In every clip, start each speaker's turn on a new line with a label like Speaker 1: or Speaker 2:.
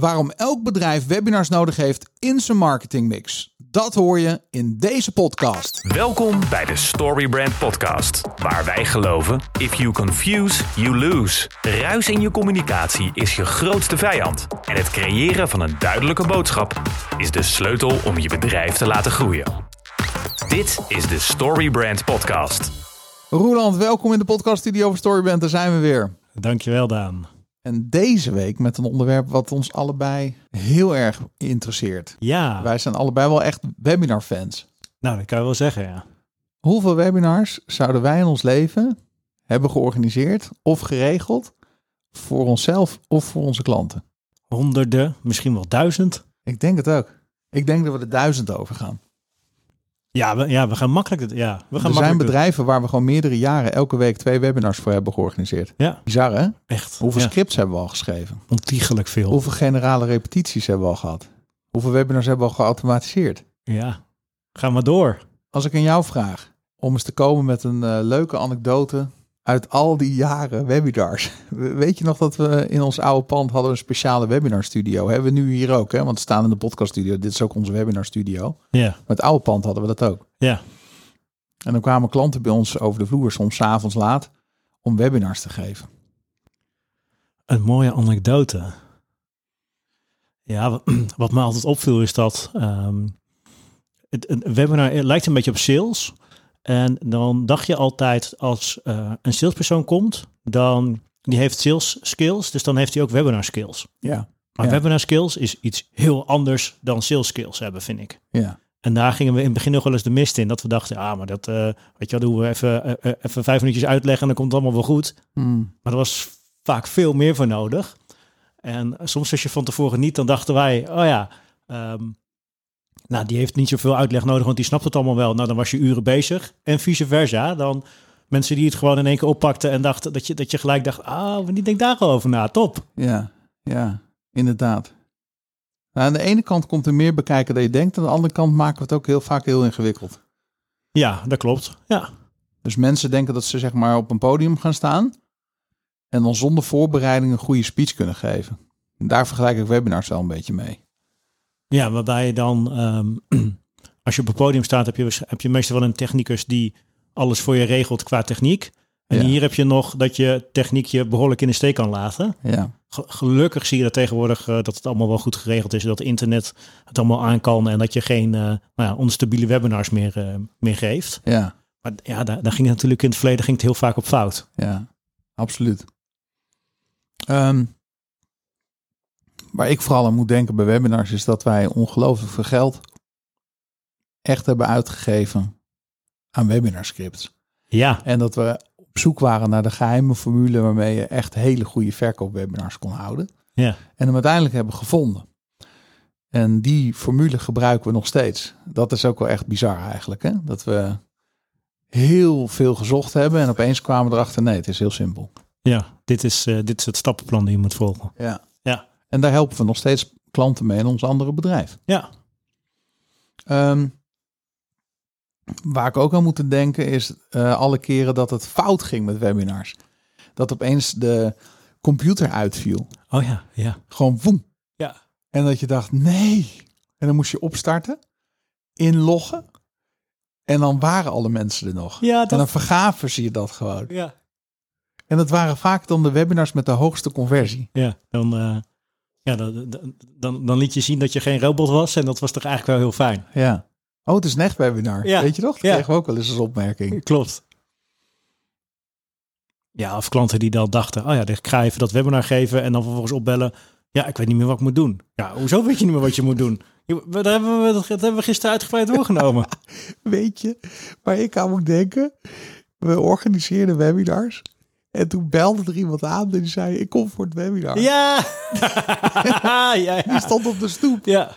Speaker 1: Waarom elk bedrijf webinars nodig heeft in zijn marketingmix. Dat hoor je in deze podcast.
Speaker 2: Welkom bij de Storybrand Podcast, waar wij geloven: if you confuse, you lose. Ruis in je communicatie is je grootste vijand. En het creëren van een duidelijke boodschap is de sleutel om je bedrijf te laten groeien. Dit is de Storybrand Podcast.
Speaker 1: Roeland, welkom in de podcaststudio van Storybrand. Daar zijn we weer.
Speaker 3: Dankjewel, Daan.
Speaker 1: En deze week met een onderwerp wat ons allebei heel erg interesseert.
Speaker 3: Ja,
Speaker 1: Wij zijn allebei wel echt webinar-fans.
Speaker 3: nou, dat kan je wel zeggen, ja.
Speaker 1: Hoeveel webinars zouden wij in ons leven hebben georganiseerd of geregeld voor onszelf of voor onze klanten?
Speaker 3: Honderden, misschien wel duizend.
Speaker 1: Ik denk het ook. Ik denk dat we de duizend over gaan.
Speaker 3: Ja, we, ja, we gaan makkelijk... Ja, we gaan
Speaker 1: er zijn bedrijven waar we gewoon meerdere jaren elke week twee webinars voor hebben georganiseerd.
Speaker 3: Ja,
Speaker 1: Bizar hè?
Speaker 3: echt.
Speaker 1: Hoeveel
Speaker 3: ja,
Speaker 1: scripts hebben we al geschreven?
Speaker 3: ontiegelijk veel.
Speaker 1: Hoeveel generale repetities hebben we al gehad? Hoeveel webinars hebben we al geautomatiseerd?
Speaker 3: Ja, ga maar door.
Speaker 1: Als ik aan jou vraag om eens te komen met een eh, leuke anekdote uit al die jaren webinars. Weet je nog dat we in ons oude pand hadden een speciale webinarstudio? Hebben we nu hier ook, hè? want we staan in de podcaststudio. Dit is ook onze webinarstudio.
Speaker 3: Ja,
Speaker 1: Maar het oude pand hadden we dat ook.
Speaker 3: ja.
Speaker 1: En dan kwamen klanten bij ons over de vloer, soms 's avonds laat, om webinars te geven.
Speaker 3: Een mooie anekdote. Ja, wat, me altijd opviel is dat ehm, het, een webinar lijkt een beetje op sales. En dan dacht je altijd als eh, een salespersoon komt, dan die heeft sales skills, dus dan heeft hij ook webinar skills.
Speaker 1: Ja,
Speaker 3: Maar
Speaker 1: Ja.
Speaker 3: webinar skills is iets heel anders dan sales skills hebben, vind ik.
Speaker 1: ja,
Speaker 3: En daar gingen we in het begin nog wel eens de mist in. Dat we dachten, ah, maar dat, eh, weet je wel, doen we even, eh, even vijf minuutjes uitleggen en dan komt het allemaal wel goed.
Speaker 1: Hmm.
Speaker 3: Maar er was vaak veel meer voor nodig. En soms als je van tevoren niet, dan dachten wij, oh ja, ehm, nou die heeft niet zoveel uitleg nodig, want die snapt het allemaal wel. Nou, dan was je uren bezig. En vice versa, dan mensen die het gewoon in één keer oppakten en dachten dat je, dat je gelijk dacht, ah, die denkt daar al over na, top.
Speaker 1: ja, ja, inderdaad. Nou, aan de ene kant komt er meer bekijken dan je denkt. Aan de andere kant maken we het ook heel vaak heel ingewikkeld.
Speaker 3: Ja, dat klopt. Ja,
Speaker 1: Dus mensen denken dat ze zeg maar op een podium gaan staan en dan zonder voorbereiding een goede speech kunnen geven. En daar vergelijk ik webinars wel een beetje mee.
Speaker 3: Ja, waarbij je dan, ehm, als je op het podium staat, heb je, heb je meestal wel een technicus die alles voor je regelt qua techniek. En
Speaker 1: Ja.
Speaker 3: hier heb je nog dat je techniek je behoorlijk in de steek kan laten.
Speaker 1: Ja,
Speaker 3: Ge- Gelukkig zie je dat tegenwoordig eh, dat het allemaal wel goed geregeld is. Dat internet het allemaal aan kan en dat je geen eh, nou ja, onstabiele webinars meer, eh, meer geeft.
Speaker 1: ja,
Speaker 3: Maar ja, daar, daar ging het natuurlijk in het verleden ging het heel vaak op fout.
Speaker 1: ja, absoluut. Ehm, waar ik vooral aan moet denken bij webinars is dat wij ongelooflijk veel geld echt hebben uitgegeven aan webinarscripts.
Speaker 3: Ja,
Speaker 1: En dat we op zoek waren naar de geheime formule waarmee je echt hele goede verkoopwebinars kon houden.
Speaker 3: ja,
Speaker 1: En hem uiteindelijk hebben gevonden. En die formule gebruiken we nog steeds. Dat is ook wel echt bizar eigenlijk. Hè? Dat we heel veel gezocht hebben en opeens kwamen we erachter, nee, het is heel simpel.
Speaker 3: ja. Dit, is, eh, dit is het stappenplan die je moet volgen.
Speaker 1: Ja. En daar helpen we nog steeds klanten mee in ons andere bedrijf.
Speaker 3: Ja,
Speaker 1: Ehm, waar ik ook aan moet denken is eh, alle keren dat het fout ging met webinars. Dat opeens de computer uitviel.
Speaker 3: oh ja, ja.
Speaker 1: Gewoon woem.
Speaker 3: Ja,
Speaker 1: En dat je dacht, nee. En dan moest je opstarten, inloggen. En dan waren alle mensen er nog.
Speaker 3: ja
Speaker 1: En dan vergaven ze je dat gewoon.
Speaker 3: ja.
Speaker 1: En dat waren vaak dan de webinars met de hoogste conversie.
Speaker 3: Ja, dan, eh, ja, dan, dan, dan, liet je zien dat je geen robot was. En dat was toch eigenlijk wel heel fijn.
Speaker 1: Ja. Oh, het is een echt webinar.
Speaker 3: Ja.
Speaker 1: Weet je toch? Dat
Speaker 3: Ja.
Speaker 1: kregen we ook wel eens als opmerking.
Speaker 3: Klopt. Ja, of klanten die dan dachten, oh ja, ik ga even dat webinar geven en dan vervolgens opbellen. Ja, ik weet niet meer wat ik moet doen. Ja, hoezo weet je niet meer wat je moet doen? Dat hebben we, dat hebben we gisteren uitgebreid doorgenomen.
Speaker 1: Weet je waar ik aan moet denken? We organiseerden webinars. En toen belde er iemand aan en die zei, ik kom voor het webinar.
Speaker 3: ja! ja, ja.
Speaker 1: Die stond op de stoep.
Speaker 3: ja.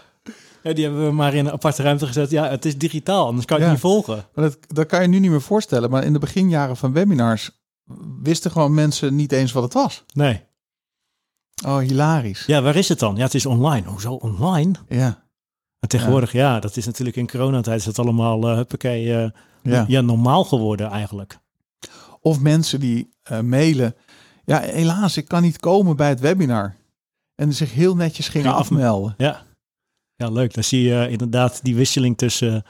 Speaker 3: Ja, die hebben we maar in een aparte ruimte gezet. Ja, het is digitaal, anders kan je
Speaker 1: Ja.
Speaker 3: niet volgen.
Speaker 1: Maar dat, dat kan je nu niet meer voorstellen. Maar in de beginjaren van webinars wisten gewoon mensen niet eens wat het was.
Speaker 3: Nee.
Speaker 1: Oh, hilarisch.
Speaker 3: Ja, waar is het dan? Ja, het is online. Hoezo online?
Speaker 1: Ja,
Speaker 3: En tegenwoordig, ja, dat is natuurlijk in coronatijd is het allemaal, eh huppakee, eh,
Speaker 1: ja.
Speaker 3: ja, normaal geworden eigenlijk.
Speaker 1: Of mensen die eh, mailen. Ja, helaas, ik kan niet komen bij het webinar. En zich heel netjes gingen afmelden.
Speaker 3: Ja. ja, leuk. Dan zie je inderdaad die wisseling tussen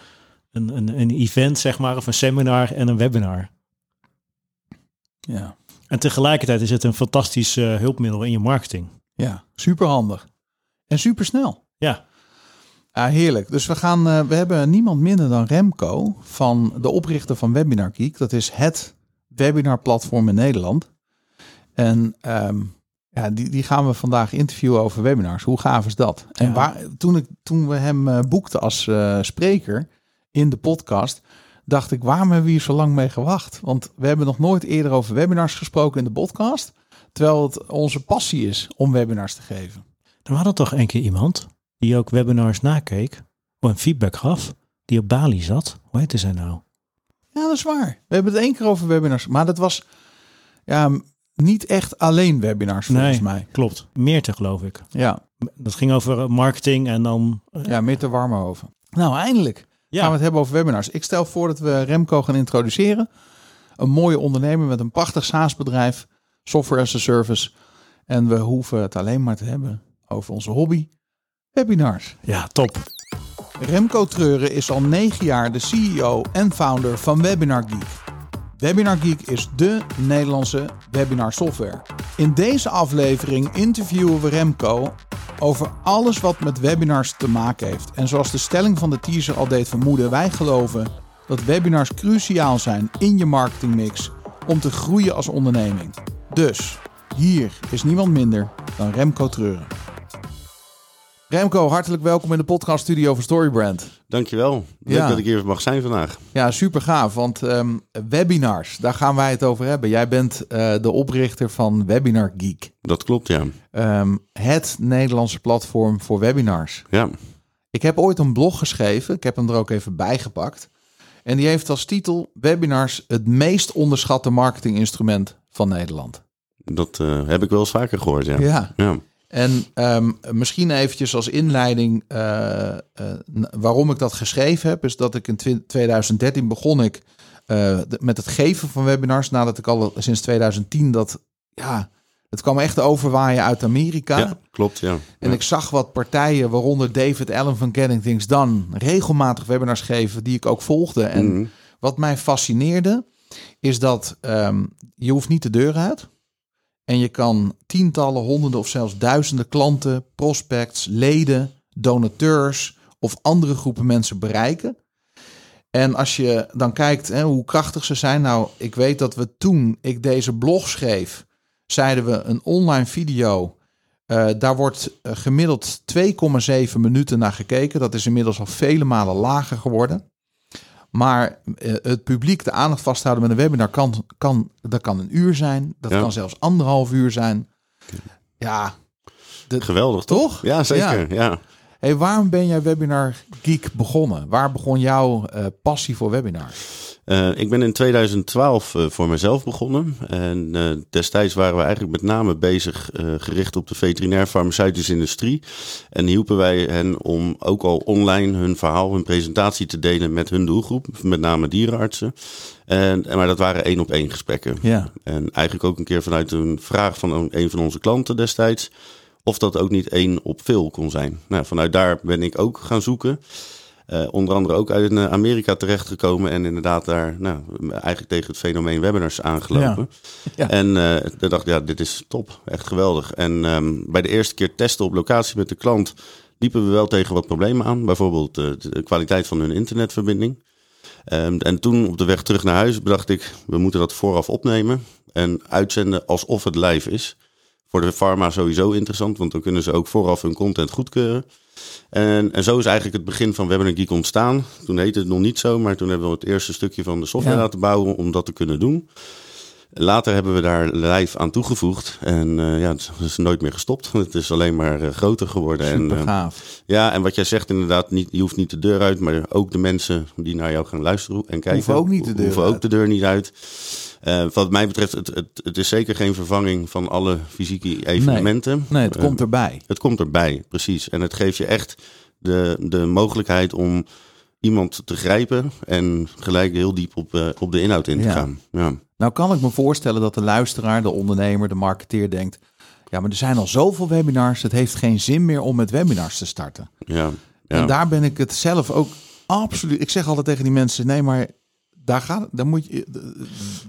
Speaker 3: een, een, een event, zeg maar, of een seminar en een webinar.
Speaker 1: Ja,
Speaker 3: En tegelijkertijd is het een fantastisch eh, hulpmiddel in je marketing.
Speaker 1: ja. super handig. En super snel.
Speaker 3: Ja,
Speaker 1: Ja, heerlijk. Dus we gaan, eh, we hebben niemand minder dan Remco van de oprichter van Webinar Geek. Dat is het webinarplatform in Nederland. En ehm, ja, die, die gaan we vandaag interviewen over webinars. Hoe gaaf is dat? En waar, toen, ik, toen we hem eh, boekten als eh, spreker in de podcast, dacht ik, waarom hebben we hier zo lang mee gewacht? Want we hebben nog nooit eerder over webinars gesproken in de podcast. Terwijl het onze passie is om webinars te geven.
Speaker 3: er had er toch een keer iemand die ook webinars nakeek, of een feedback gaf, die op Bali zat. Hoe heette zij nou?
Speaker 1: Ja, dat is waar. We hebben het één keer over webinars. Maar dat was ja, niet echt alleen webinars volgens
Speaker 3: Nee.
Speaker 1: mij.
Speaker 3: Klopt, Meerte geloof ik.
Speaker 1: Ja,
Speaker 3: Dat ging over eh, marketing en dan... eh,
Speaker 1: ja meer te warmer Nou, eindelijk gaan we het hebben over webinars. Ik stel voor dat we Remco gaan introduceren. Een mooie ondernemer met een prachtig SaaS-bedrijf, software as a service. En we hoeven het alleen maar te hebben over onze hobby, webinars.
Speaker 3: ja, top.
Speaker 1: Remco Treuren is al negen jaar de CEO en founder van Webinar Geek. Webinar Geek is dé Nederlandse webinar software. In deze aflevering interviewen we Remco over alles wat met webinars te maken heeft. En zoals de stelling van de teaser al deed vermoeden, wij geloven dat webinars cruciaal zijn in je marketingmix om te groeien als onderneming. Dus hier is niemand minder dan Remco Treuren. Remco, hartelijk welkom in de podcaststudio van Storybrand.
Speaker 4: Dankjewel. Leuk
Speaker 1: Ja.
Speaker 4: dat ik hier mag zijn vandaag.
Speaker 1: Ja, super gaaf, want ehm, webinars, daar gaan wij het over hebben. Jij bent eh, de oprichter van Webinar Geek,
Speaker 4: Dat klopt, ja.
Speaker 1: Ehm, het Nederlandse platform voor webinars.
Speaker 4: Ja,
Speaker 1: Ik heb ooit een blog geschreven, ik heb hem er ook even bijgepakt. En die heeft als titel Webinars het meest onderschatte marketinginstrument van Nederland.
Speaker 4: dat eh, heb ik wel eens vaker gehoord, ja.
Speaker 1: Ja.
Speaker 4: Ja,
Speaker 1: En ehm, misschien eventjes als inleiding eh, eh, waarom ik dat geschreven heb, is dat ik in twi- 2013 begon ik eh, met het geven van webinars, nadat ik al sinds 2010 dat, ja, het kwam echt overwaaien uit Amerika.
Speaker 4: Ja, klopt, ja.
Speaker 1: En
Speaker 4: Ja.
Speaker 1: ik zag wat partijen, waaronder David Allen van Getting Things Done, regelmatig webinars geven die ik ook volgde. En
Speaker 4: Mhm.
Speaker 1: wat mij fascineerde, is dat ehm, je hoeft niet de deur uit. En je kan tientallen, honderden of zelfs duizenden klanten, prospects, leden, donateurs of andere groepen mensen bereiken. En als je dan kijkt hè, hoe krachtig ze zijn. Nou, ik weet dat we toen ik deze blog schreef, zeiden we een online video. eh, daar wordt eh, gemiddeld 2,7 minuten naar gekeken. Dat is inmiddels al vele malen lager geworden. Maar eh, het publiek de aandacht vasthouden met een webinar kan, kan, dat kan een uur zijn. Dat
Speaker 4: Ja.
Speaker 1: kan zelfs anderhalf uur zijn. Ja,
Speaker 4: Geweldig, toch?
Speaker 1: toch?
Speaker 4: Ja, zeker. Ja.
Speaker 1: Hey, waarom ben jij Webinar Geek begonnen? Waar begon jouw eh, passie voor webinars?
Speaker 4: Eh, ik ben in 2012 eh, voor mezelf begonnen. En eh, destijds waren we eigenlijk met name bezig gericht op de veterinair-farmaceutische industrie. En hielpen wij hen om ook al online hun verhaal, hun presentatie te delen met hun doelgroep. Met name dierenartsen. En, maar dat waren één op één gesprekken.
Speaker 1: Ja,
Speaker 4: En eigenlijk ook een keer vanuit een vraag van een, een van onze klanten destijds. Of dat ook niet één op veel kon zijn. Nou, vanuit daar ben ik ook gaan zoeken. Eh, onder andere ook uit eh, Amerika terechtgekomen. En inderdaad daar nou, eigenlijk tegen het fenomeen webinars aangelopen.
Speaker 1: Ja.
Speaker 4: En eh ik dacht, ja, dit is top. Echt geweldig. En ehm, bij de eerste keer testen op locatie met de klant... liepen we wel tegen wat problemen aan. Bijvoorbeeld de kwaliteit van hun internetverbinding. Ehm, en toen op de weg terug naar huis bedacht ik, we moeten dat vooraf opnemen en uitzenden alsof het live is. Voor de pharma sowieso interessant, want dan kunnen ze ook vooraf hun content goedkeuren. En, en zo is eigenlijk het begin van Webinar Geek ontstaan. Toen heette het nog niet zo, maar toen hebben we het eerste stukje van de software
Speaker 1: Ja.
Speaker 4: laten bouwen om dat te kunnen doen. Later hebben we daar live aan toegevoegd. En eh, ja, het is nooit meer gestopt. Het is alleen maar eh, groter geworden. en,
Speaker 1: super
Speaker 4: eh,
Speaker 1: gaaf.
Speaker 4: ja, en wat jij zegt inderdaad, niet, je hoeft niet de deur uit, maar ook de mensen die naar jou gaan luisteren en kijken.
Speaker 1: Hoeven ook niet de deur
Speaker 4: hoeven
Speaker 1: uit.
Speaker 4: ook de deur niet uit. Eh, wat mij betreft, het, het, het is zeker geen vervanging van alle fysieke evenementen.
Speaker 1: Nee, het
Speaker 4: Eh,
Speaker 1: komt erbij.
Speaker 4: het komt erbij, precies. En het geeft je echt de, de mogelijkheid om iemand te grijpen en gelijk heel diep op, eh, op de inhoud in te
Speaker 1: Ja.
Speaker 4: gaan. Ja.
Speaker 1: Nou kan ik me voorstellen dat de luisteraar, de ondernemer, de marketeer denkt... Ja, maar er zijn al zoveel webinars. Het heeft geen zin meer om met webinars te starten.
Speaker 4: Ja, ja.
Speaker 1: En daar ben ik het zelf ook absoluut. Ik zeg altijd tegen die mensen: nee, maar daar gaat. Daar moet je.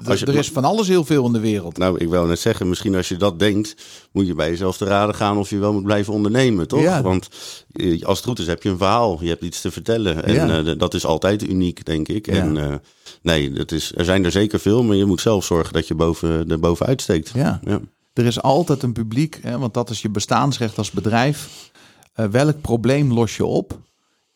Speaker 1: d-
Speaker 4: Als je-
Speaker 1: er is van alles heel veel in de wereld.
Speaker 4: Nou, ik wil net zeggen, misschien als je dat denkt, moet je bij jezelf te raden gaan of je wel moet blijven ondernemen, toch?
Speaker 1: Ja.
Speaker 4: Want eh, als het goed is, heb je een verhaal, je hebt iets te vertellen. En
Speaker 1: Ja.
Speaker 4: eh, dat is altijd uniek, denk ik.
Speaker 1: Ja.
Speaker 4: En eh, nee, dat is, er zijn er zeker veel, maar je moet zelf zorgen dat je boven, er bovenuit steekt.
Speaker 1: Ja.
Speaker 4: Ja.
Speaker 1: Er is altijd een publiek, hè, want dat is je bestaansrecht als bedrijf. Welk probleem los je op?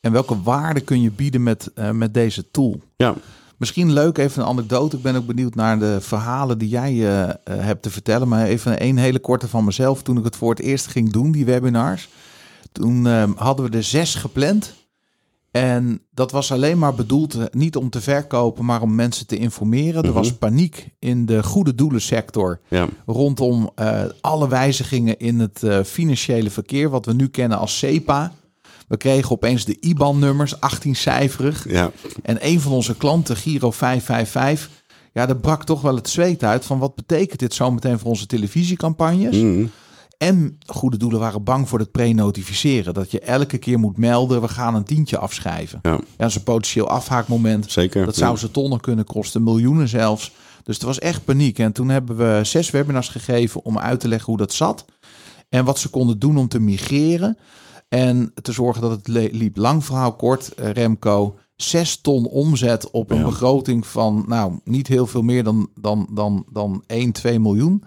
Speaker 1: En welke waarde kun je bieden met, met deze tool?
Speaker 4: ja.
Speaker 1: Misschien leuk, even een anekdote. Ik ben ook benieuwd naar de verhalen die jij eh, hebt te vertellen. Maar even een hele korte van mezelf. Toen ik het voor het eerst ging doen, die webinars. Toen eh, hadden we er zes gepland. En dat was alleen maar bedoeld eh, niet om te verkopen, maar om mensen te informeren. Er was paniek in de goede doelensector
Speaker 4: ja.
Speaker 1: rondom alle wijzigingen in het financiële verkeer, wat we nu kennen als SEPA. We kregen opeens de IBAN-nummers, 18-cijferig.
Speaker 4: ja.
Speaker 1: En een van onze klanten, Giro 555, ja, daar brak toch wel het zweet uit van wat betekent dit zometeen voor onze televisiecampagnes?
Speaker 4: Mhm.
Speaker 1: En goede doelen waren bang voor het pre-notificeren. Dat je elke keer moet melden, we gaan een tientje afschrijven.
Speaker 4: Ja.
Speaker 1: Ja, dat is een potentieel afhaakmoment.
Speaker 4: Zeker.
Speaker 1: Dat zou
Speaker 4: Ja.
Speaker 1: ze tonnen kunnen kosten, miljoenen zelfs. Dus het was echt paniek. En toen hebben we zes webinars gegeven om uit te leggen hoe dat zat. En wat ze konden doen om te migreren. En te zorgen dat het liep. Lang verhaal kort, eh, Remco. Zes ton omzet op een
Speaker 4: Ja.
Speaker 1: begroting van, nou, niet heel veel meer dan, dan, dan, dan 1, 2 miljoen.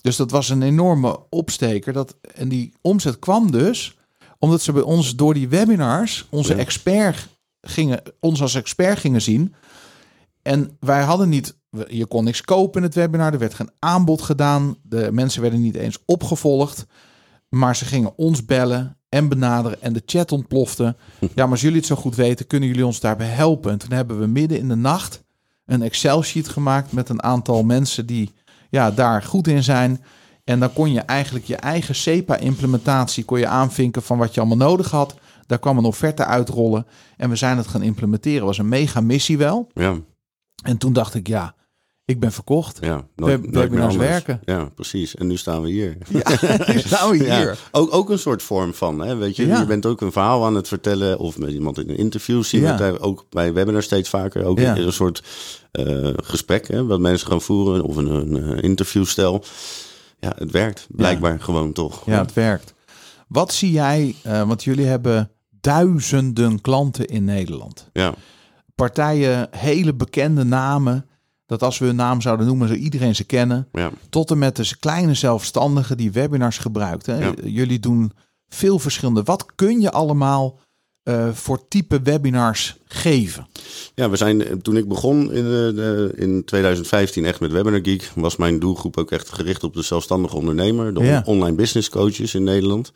Speaker 1: Dus dat was een enorme opsteker. Dat, en die omzet kwam dus omdat ze bij ons door die webinars onze
Speaker 4: Ja.
Speaker 1: expert gingen, ons als expert gingen zien. En wij hadden niet, je kon niks kopen in het webinar, er werd geen aanbod gedaan, de mensen werden niet eens opgevolgd, maar ze gingen ons bellen en benaderen en de chat ontplofte. Ja, maar als jullie het zo goed weten, kunnen jullie ons daarbij helpen? En toen hebben we midden in de nacht een Excel-sheet gemaakt met een aantal mensen die ja, daar goed in zijn. En dan kon je eigenlijk je eigen SEPA-implementatie kon je aanvinken van wat je allemaal nodig had. Daar kwam een offerte uitrollen en we zijn het gaan implementeren. was een mega missie wel.
Speaker 4: Ja,
Speaker 1: En toen dacht ik, ja, ik ben verkocht.
Speaker 4: ja.
Speaker 1: Web-
Speaker 4: meer
Speaker 1: webinars
Speaker 4: anders.
Speaker 1: werken.
Speaker 4: Ja, precies. En nu staan we hier.
Speaker 1: Ja, nu staan we
Speaker 4: Ja,
Speaker 1: hier.
Speaker 4: ook, ook een soort vorm van, hè? weet je,
Speaker 1: Ja.
Speaker 4: je bent ook een verhaal aan het vertellen of met iemand in een interview zien we
Speaker 1: Ja.
Speaker 4: ook bij webinars steeds vaker ook
Speaker 1: Ja.
Speaker 4: een soort eh, gesprek, hè, wat mensen gaan voeren of een, een eh, interviewstel. Ja, het werkt blijkbaar gewoon toch.
Speaker 1: Ja, het werkt. Wat zie jij, eh, want jullie hebben duizenden klanten in Nederland.
Speaker 4: ja,
Speaker 1: Partijen, hele bekende namen, dat als we hun naam zouden noemen, zou iedereen ze kennen.
Speaker 4: ja.
Speaker 1: Tot en met de kleine zelfstandigen die webinars gebruikt. Hè?
Speaker 4: Ja.
Speaker 1: Jullie doen veel verschillende. Wat kun je allemaal eh, voor type webinars geven?
Speaker 4: Ja, we zijn, eh, toen ik begon in, de, in 2015 echt met Webinar Geek, was mijn doelgroep ook echt gericht op de zelfstandige ondernemer, de on- online business coaches in Nederland.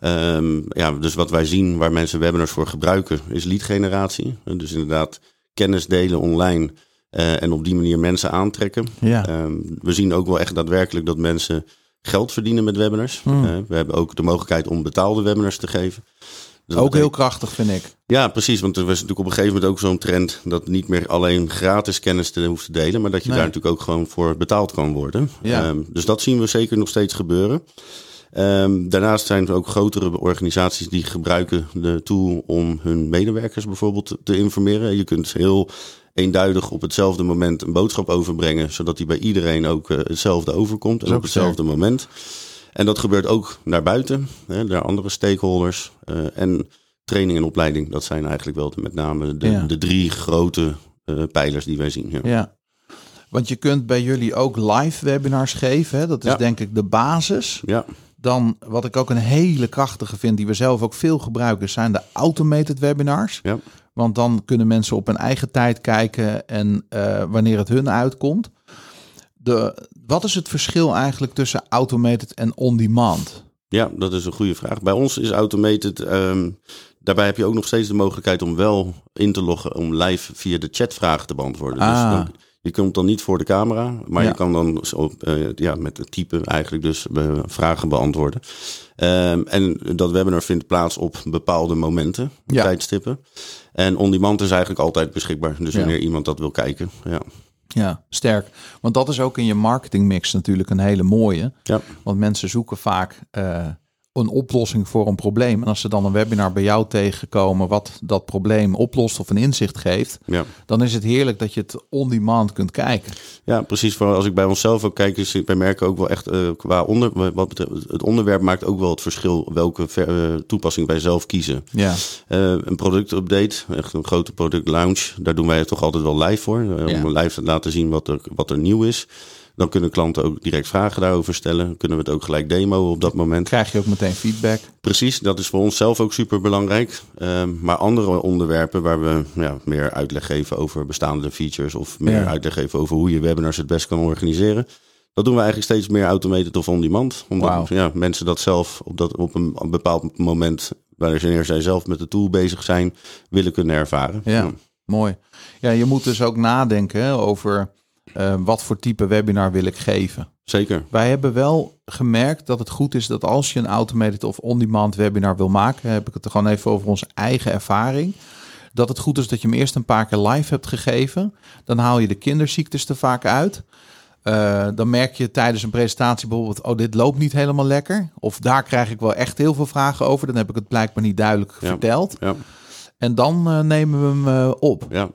Speaker 4: Ehm, ja, dus wat wij zien waar mensen webinars voor gebruiken is lead generatie. Dus inderdaad kennis delen online eh, en op die manier mensen aantrekken.
Speaker 1: Ja.
Speaker 4: Ehm, we zien ook wel echt daadwerkelijk dat mensen geld verdienen met webinars.
Speaker 1: Hmm.
Speaker 4: Eh, we hebben ook de mogelijkheid om betaalde webinars te geven. Dus
Speaker 1: Ook heel krachtig, vind ik.
Speaker 4: ja, precies. Want er was natuurlijk op een gegeven moment ook zo'n trend dat niet meer alleen gratis kennis te hoeft te delen, maar dat je
Speaker 1: Nee.
Speaker 4: daar natuurlijk ook gewoon voor betaald kan worden.
Speaker 1: Ja.
Speaker 4: Ehm, dus dat zien we zeker nog steeds gebeuren. Ehm, daarnaast zijn er ook grotere organisaties die gebruiken de tool om hun medewerkers bijvoorbeeld te informeren. Je kunt heel eenduidig op hetzelfde moment een boodschap overbrengen, zodat die bij iedereen ook eh, hetzelfde overkomt en op hetzelfde moment. En dat gebeurt ook naar buiten, hè, naar andere stakeholders. eh, en training en opleiding, dat zijn eigenlijk wel de, met name de,
Speaker 1: Ja.
Speaker 4: de drie grote eh, pijlers die wij zien. Ja.
Speaker 1: Ja. Want je kunt bij jullie ook live webinars geven. Hè? Dat is
Speaker 4: Ja.
Speaker 1: denk ik de basis.
Speaker 4: ja.
Speaker 1: Dan wat ik ook een hele krachtige vind, die we zelf ook veel gebruiken, zijn de automated webinars.
Speaker 4: Ja.
Speaker 1: Want dan kunnen mensen op hun eigen tijd kijken en eh, wanneer het hun uitkomt. De, wat is het verschil eigenlijk tussen automated en on-demand?
Speaker 4: Ja, dat is een goede vraag. Bij ons is automated. ehm, daarbij heb je ook nog steeds de mogelijkheid om wel in te loggen om live via de chat vragen te beantwoorden. Dus
Speaker 1: Ah.
Speaker 4: dan, je komt dan niet voor de camera, maar
Speaker 1: Ja.
Speaker 4: je kan dan zo, eh, ja, met het typen eigenlijk dus eh, vragen beantwoorden. Ehm, en dat webinar vindt plaats op bepaalde momenten,
Speaker 1: Ja.
Speaker 4: tijdstippen. En on-demand is eigenlijk altijd beschikbaar. Dus
Speaker 1: Ja.
Speaker 4: wanneer iemand dat wil kijken. Ja.
Speaker 1: Ja, sterk. Want dat is ook in je marketingmix natuurlijk een hele mooie.
Speaker 4: Ja.
Speaker 1: Want mensen zoeken vaak eh, een oplossing voor een probleem. En als ze dan een webinar bij jou tegenkomen wat dat probleem oplost of een inzicht geeft,
Speaker 4: Ja.
Speaker 1: dan is het heerlijk dat je het on-demand kunt kijken.
Speaker 4: Ja, precies. Voor als ik bij onszelf ook kijk, is wij merken ook wel echt eh, qua onder, wat betreft het onderwerp maakt ook wel het verschil welke ver- eh, toepassing wij zelf kiezen.
Speaker 1: Ja,
Speaker 4: Eh, een productupdate, echt een grote product launch, daar doen wij het toch altijd wel live voor.
Speaker 1: Ja.
Speaker 4: Om live te laten zien wat er, wat er nieuw is. Dan kunnen klanten ook direct vragen daarover stellen. Kunnen we het ook gelijk demo op dat moment.
Speaker 1: krijg je ook meteen feedback.
Speaker 4: Precies, dat is voor ons zelf ook super belangrijk. maar andere onderwerpen waar we ja, meer uitleg geven over bestaande features of meer
Speaker 1: Ja.
Speaker 4: uitleg geven over hoe je webinars het best kan organiseren. Dat doen we eigenlijk steeds meer automated of on-demand. Omdat ja, mensen dat zelf op, dat, op een bepaald moment, wanneer zij zelf met de tool bezig zijn, willen kunnen ervaren.
Speaker 1: Ja, mooi. Ja, je moet dus ook nadenken over eh, wat voor type webinar wil ik geven.
Speaker 4: Zeker.
Speaker 1: Wij hebben wel gemerkt dat het goed is dat als je een automated of on-demand webinar wil maken, heb ik het er gewoon even over onze eigen ervaring. Dat het goed is dat je hem eerst een paar keer live hebt gegeven. Dan haal je de kinderziektes er vaak uit. Eh, dan merk je tijdens een presentatie bijvoorbeeld, oh, dit loopt niet helemaal lekker. Of daar krijg ik wel echt heel veel vragen over. Dan heb ik het blijkbaar niet duidelijk
Speaker 4: Ja.
Speaker 1: verteld.
Speaker 4: Ja.
Speaker 1: En dan eh, nemen we hem eh, op.
Speaker 4: Ja,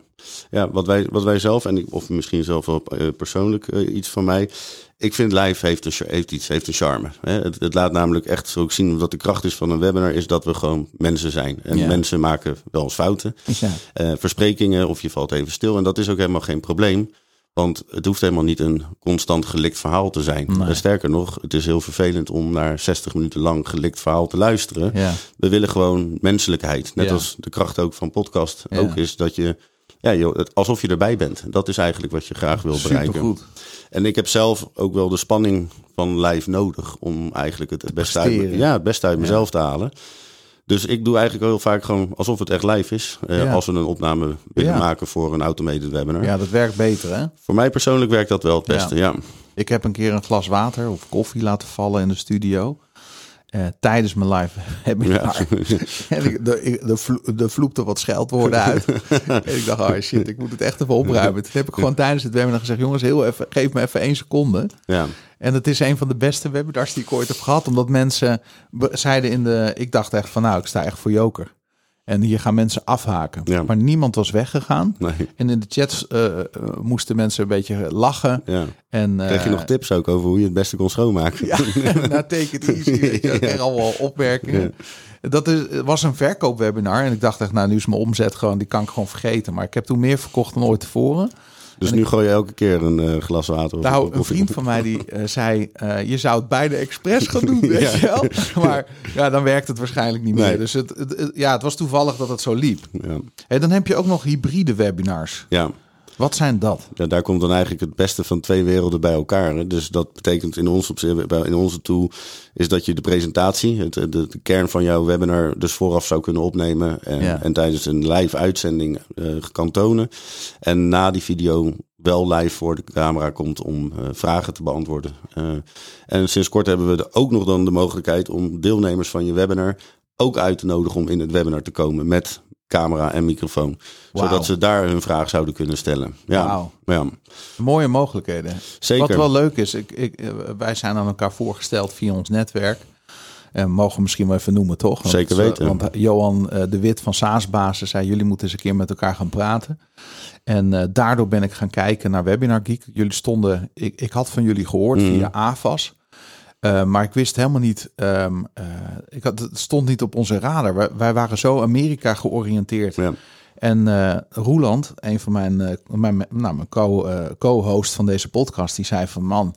Speaker 4: ja wat, wij, wat wij zelf, en ik, of misschien zelf wel eh, persoonlijk eh, iets van mij. Ik vind live heeft, een, heeft iets, heeft een charme. Hè? Het, het laat namelijk echt zo zien dat de kracht is van een webinar, is dat we gewoon mensen zijn. En
Speaker 1: Ja.
Speaker 4: mensen maken wel eens fouten.
Speaker 1: Ja.
Speaker 4: Eh, versprekingen of je valt even stil. En dat is ook helemaal geen probleem. Want het hoeft helemaal niet een constant gelikt verhaal te zijn.
Speaker 1: Nee.
Speaker 4: Sterker nog, het is heel vervelend om naar 60 minuten lang gelikt verhaal te luisteren.
Speaker 1: Ja.
Speaker 4: We willen gewoon menselijkheid. Net
Speaker 1: Ja.
Speaker 4: als de kracht ook van podcast
Speaker 1: Ja.
Speaker 4: ook is dat je, ja, joh, alsof je erbij bent. Dat is eigenlijk wat je graag wil bereiken.
Speaker 1: Supergoed.
Speaker 4: En ik heb zelf ook wel de spanning van live nodig om eigenlijk het, het beste uit, ja, het beste uit mezelf te halen. Dus ik doe eigenlijk heel vaak gewoon alsof het echt live is. eh,
Speaker 1: Ja.
Speaker 4: Als we een opname willen
Speaker 1: Ja.
Speaker 4: maken voor een automated webinar.
Speaker 1: Ja, dat werkt beter hè.
Speaker 4: Voor mij persoonlijk werkt dat wel het beste, ja.
Speaker 1: Ik heb een keer een glas water of koffie laten vallen in de studio. Eh, tijdens mijn live en ik, de, ik- de, vlo, de vloepte wat scheldwoorden uit. en ik dacht, oh shit, ik moet het echt even opruimen. Toen heb ik gewoon tijdens het webinar gezegd, jongens, heel even, geef me even één seconde.
Speaker 4: ja.
Speaker 1: En het is een van de beste webinars die ik ooit heb gehad. Omdat mensen zeiden in de... Ik dacht echt van, nou, ik sta echt voor joker. En hier gaan mensen afhaken.
Speaker 4: Ja.
Speaker 1: Maar niemand was weggegaan.
Speaker 4: Nee.
Speaker 1: En in de chats eh, eh, moesten mensen een beetje lachen.
Speaker 4: Ja.
Speaker 1: En, eh,
Speaker 4: Krijg je nog tips ook over hoe je het beste kon schoonmaken?
Speaker 1: Ja, nou, take it easy. Echt allemaal opmerkingen. Dat is, het was een verkoopwebinar. En ik dacht echt, nou, nu is mijn omzet gewoon, die kan ik gewoon vergeten. Maar ik heb toen meer verkocht dan ooit tevoren.
Speaker 4: Dus nu gooi je elke keer een eh, glas water of
Speaker 1: Nou,
Speaker 4: of-
Speaker 1: een vriend van mij die eh, zei, eh, je zou het beide expres gaan doen, weet je wel. Maar ja, dan werkt het waarschijnlijk niet meer.
Speaker 4: Nee.
Speaker 1: Dus het, het, het- ja, het was toevallig dat het zo liep.
Speaker 4: Ja.
Speaker 1: Hey, dan heb je ook nog hybride webinars.
Speaker 4: ja.
Speaker 1: Wat zijn dat?
Speaker 4: Ja, daar komt dan eigenlijk het beste van twee werelden bij elkaar. hè. Dus dat betekent in, ons, in onze tool is dat je de presentatie, het, de, de kern van jouw webinar, dus vooraf zou kunnen opnemen. En,
Speaker 1: Ja.
Speaker 4: en tijdens een live uitzending eh, kan tonen. En na die video wel live voor de camera komt om eh, vragen te beantwoorden. Eh, en sinds kort hebben we ook nog dan de mogelijkheid om deelnemers van je webinar ook uit te nodigen om in het webinar te komen met camera en microfoon. Zodat ze daar hun vraag zouden kunnen stellen. Ja, ja.
Speaker 1: Mooie mogelijkheden.
Speaker 4: Zeker.
Speaker 1: Wat wel leuk is, ik, ik, eh, wij zijn aan elkaar voorgesteld via ons netwerk. En mogen we misschien wel even noemen, toch? Want,
Speaker 4: Zeker
Speaker 1: eh,
Speaker 4: weten.
Speaker 1: Want Johan eh, de Wit van Saasbazen zei, jullie moeten eens een keer met elkaar gaan praten. En daardoor ben ik gaan kijken naar Webinar Geek. Jullie stonden, ik, ik had van jullie gehoord
Speaker 4: Mhm.
Speaker 1: via AVAS. Eh, maar ik wist helemaal niet, ehm, eh, ik had, het stond niet op onze radar. Wij, wij waren zo Amerika georiënteerd.
Speaker 4: Ja.
Speaker 1: En eh Roeland, een van mijn, mijn, nou, mijn co, co-host van deze podcast, die zei van man,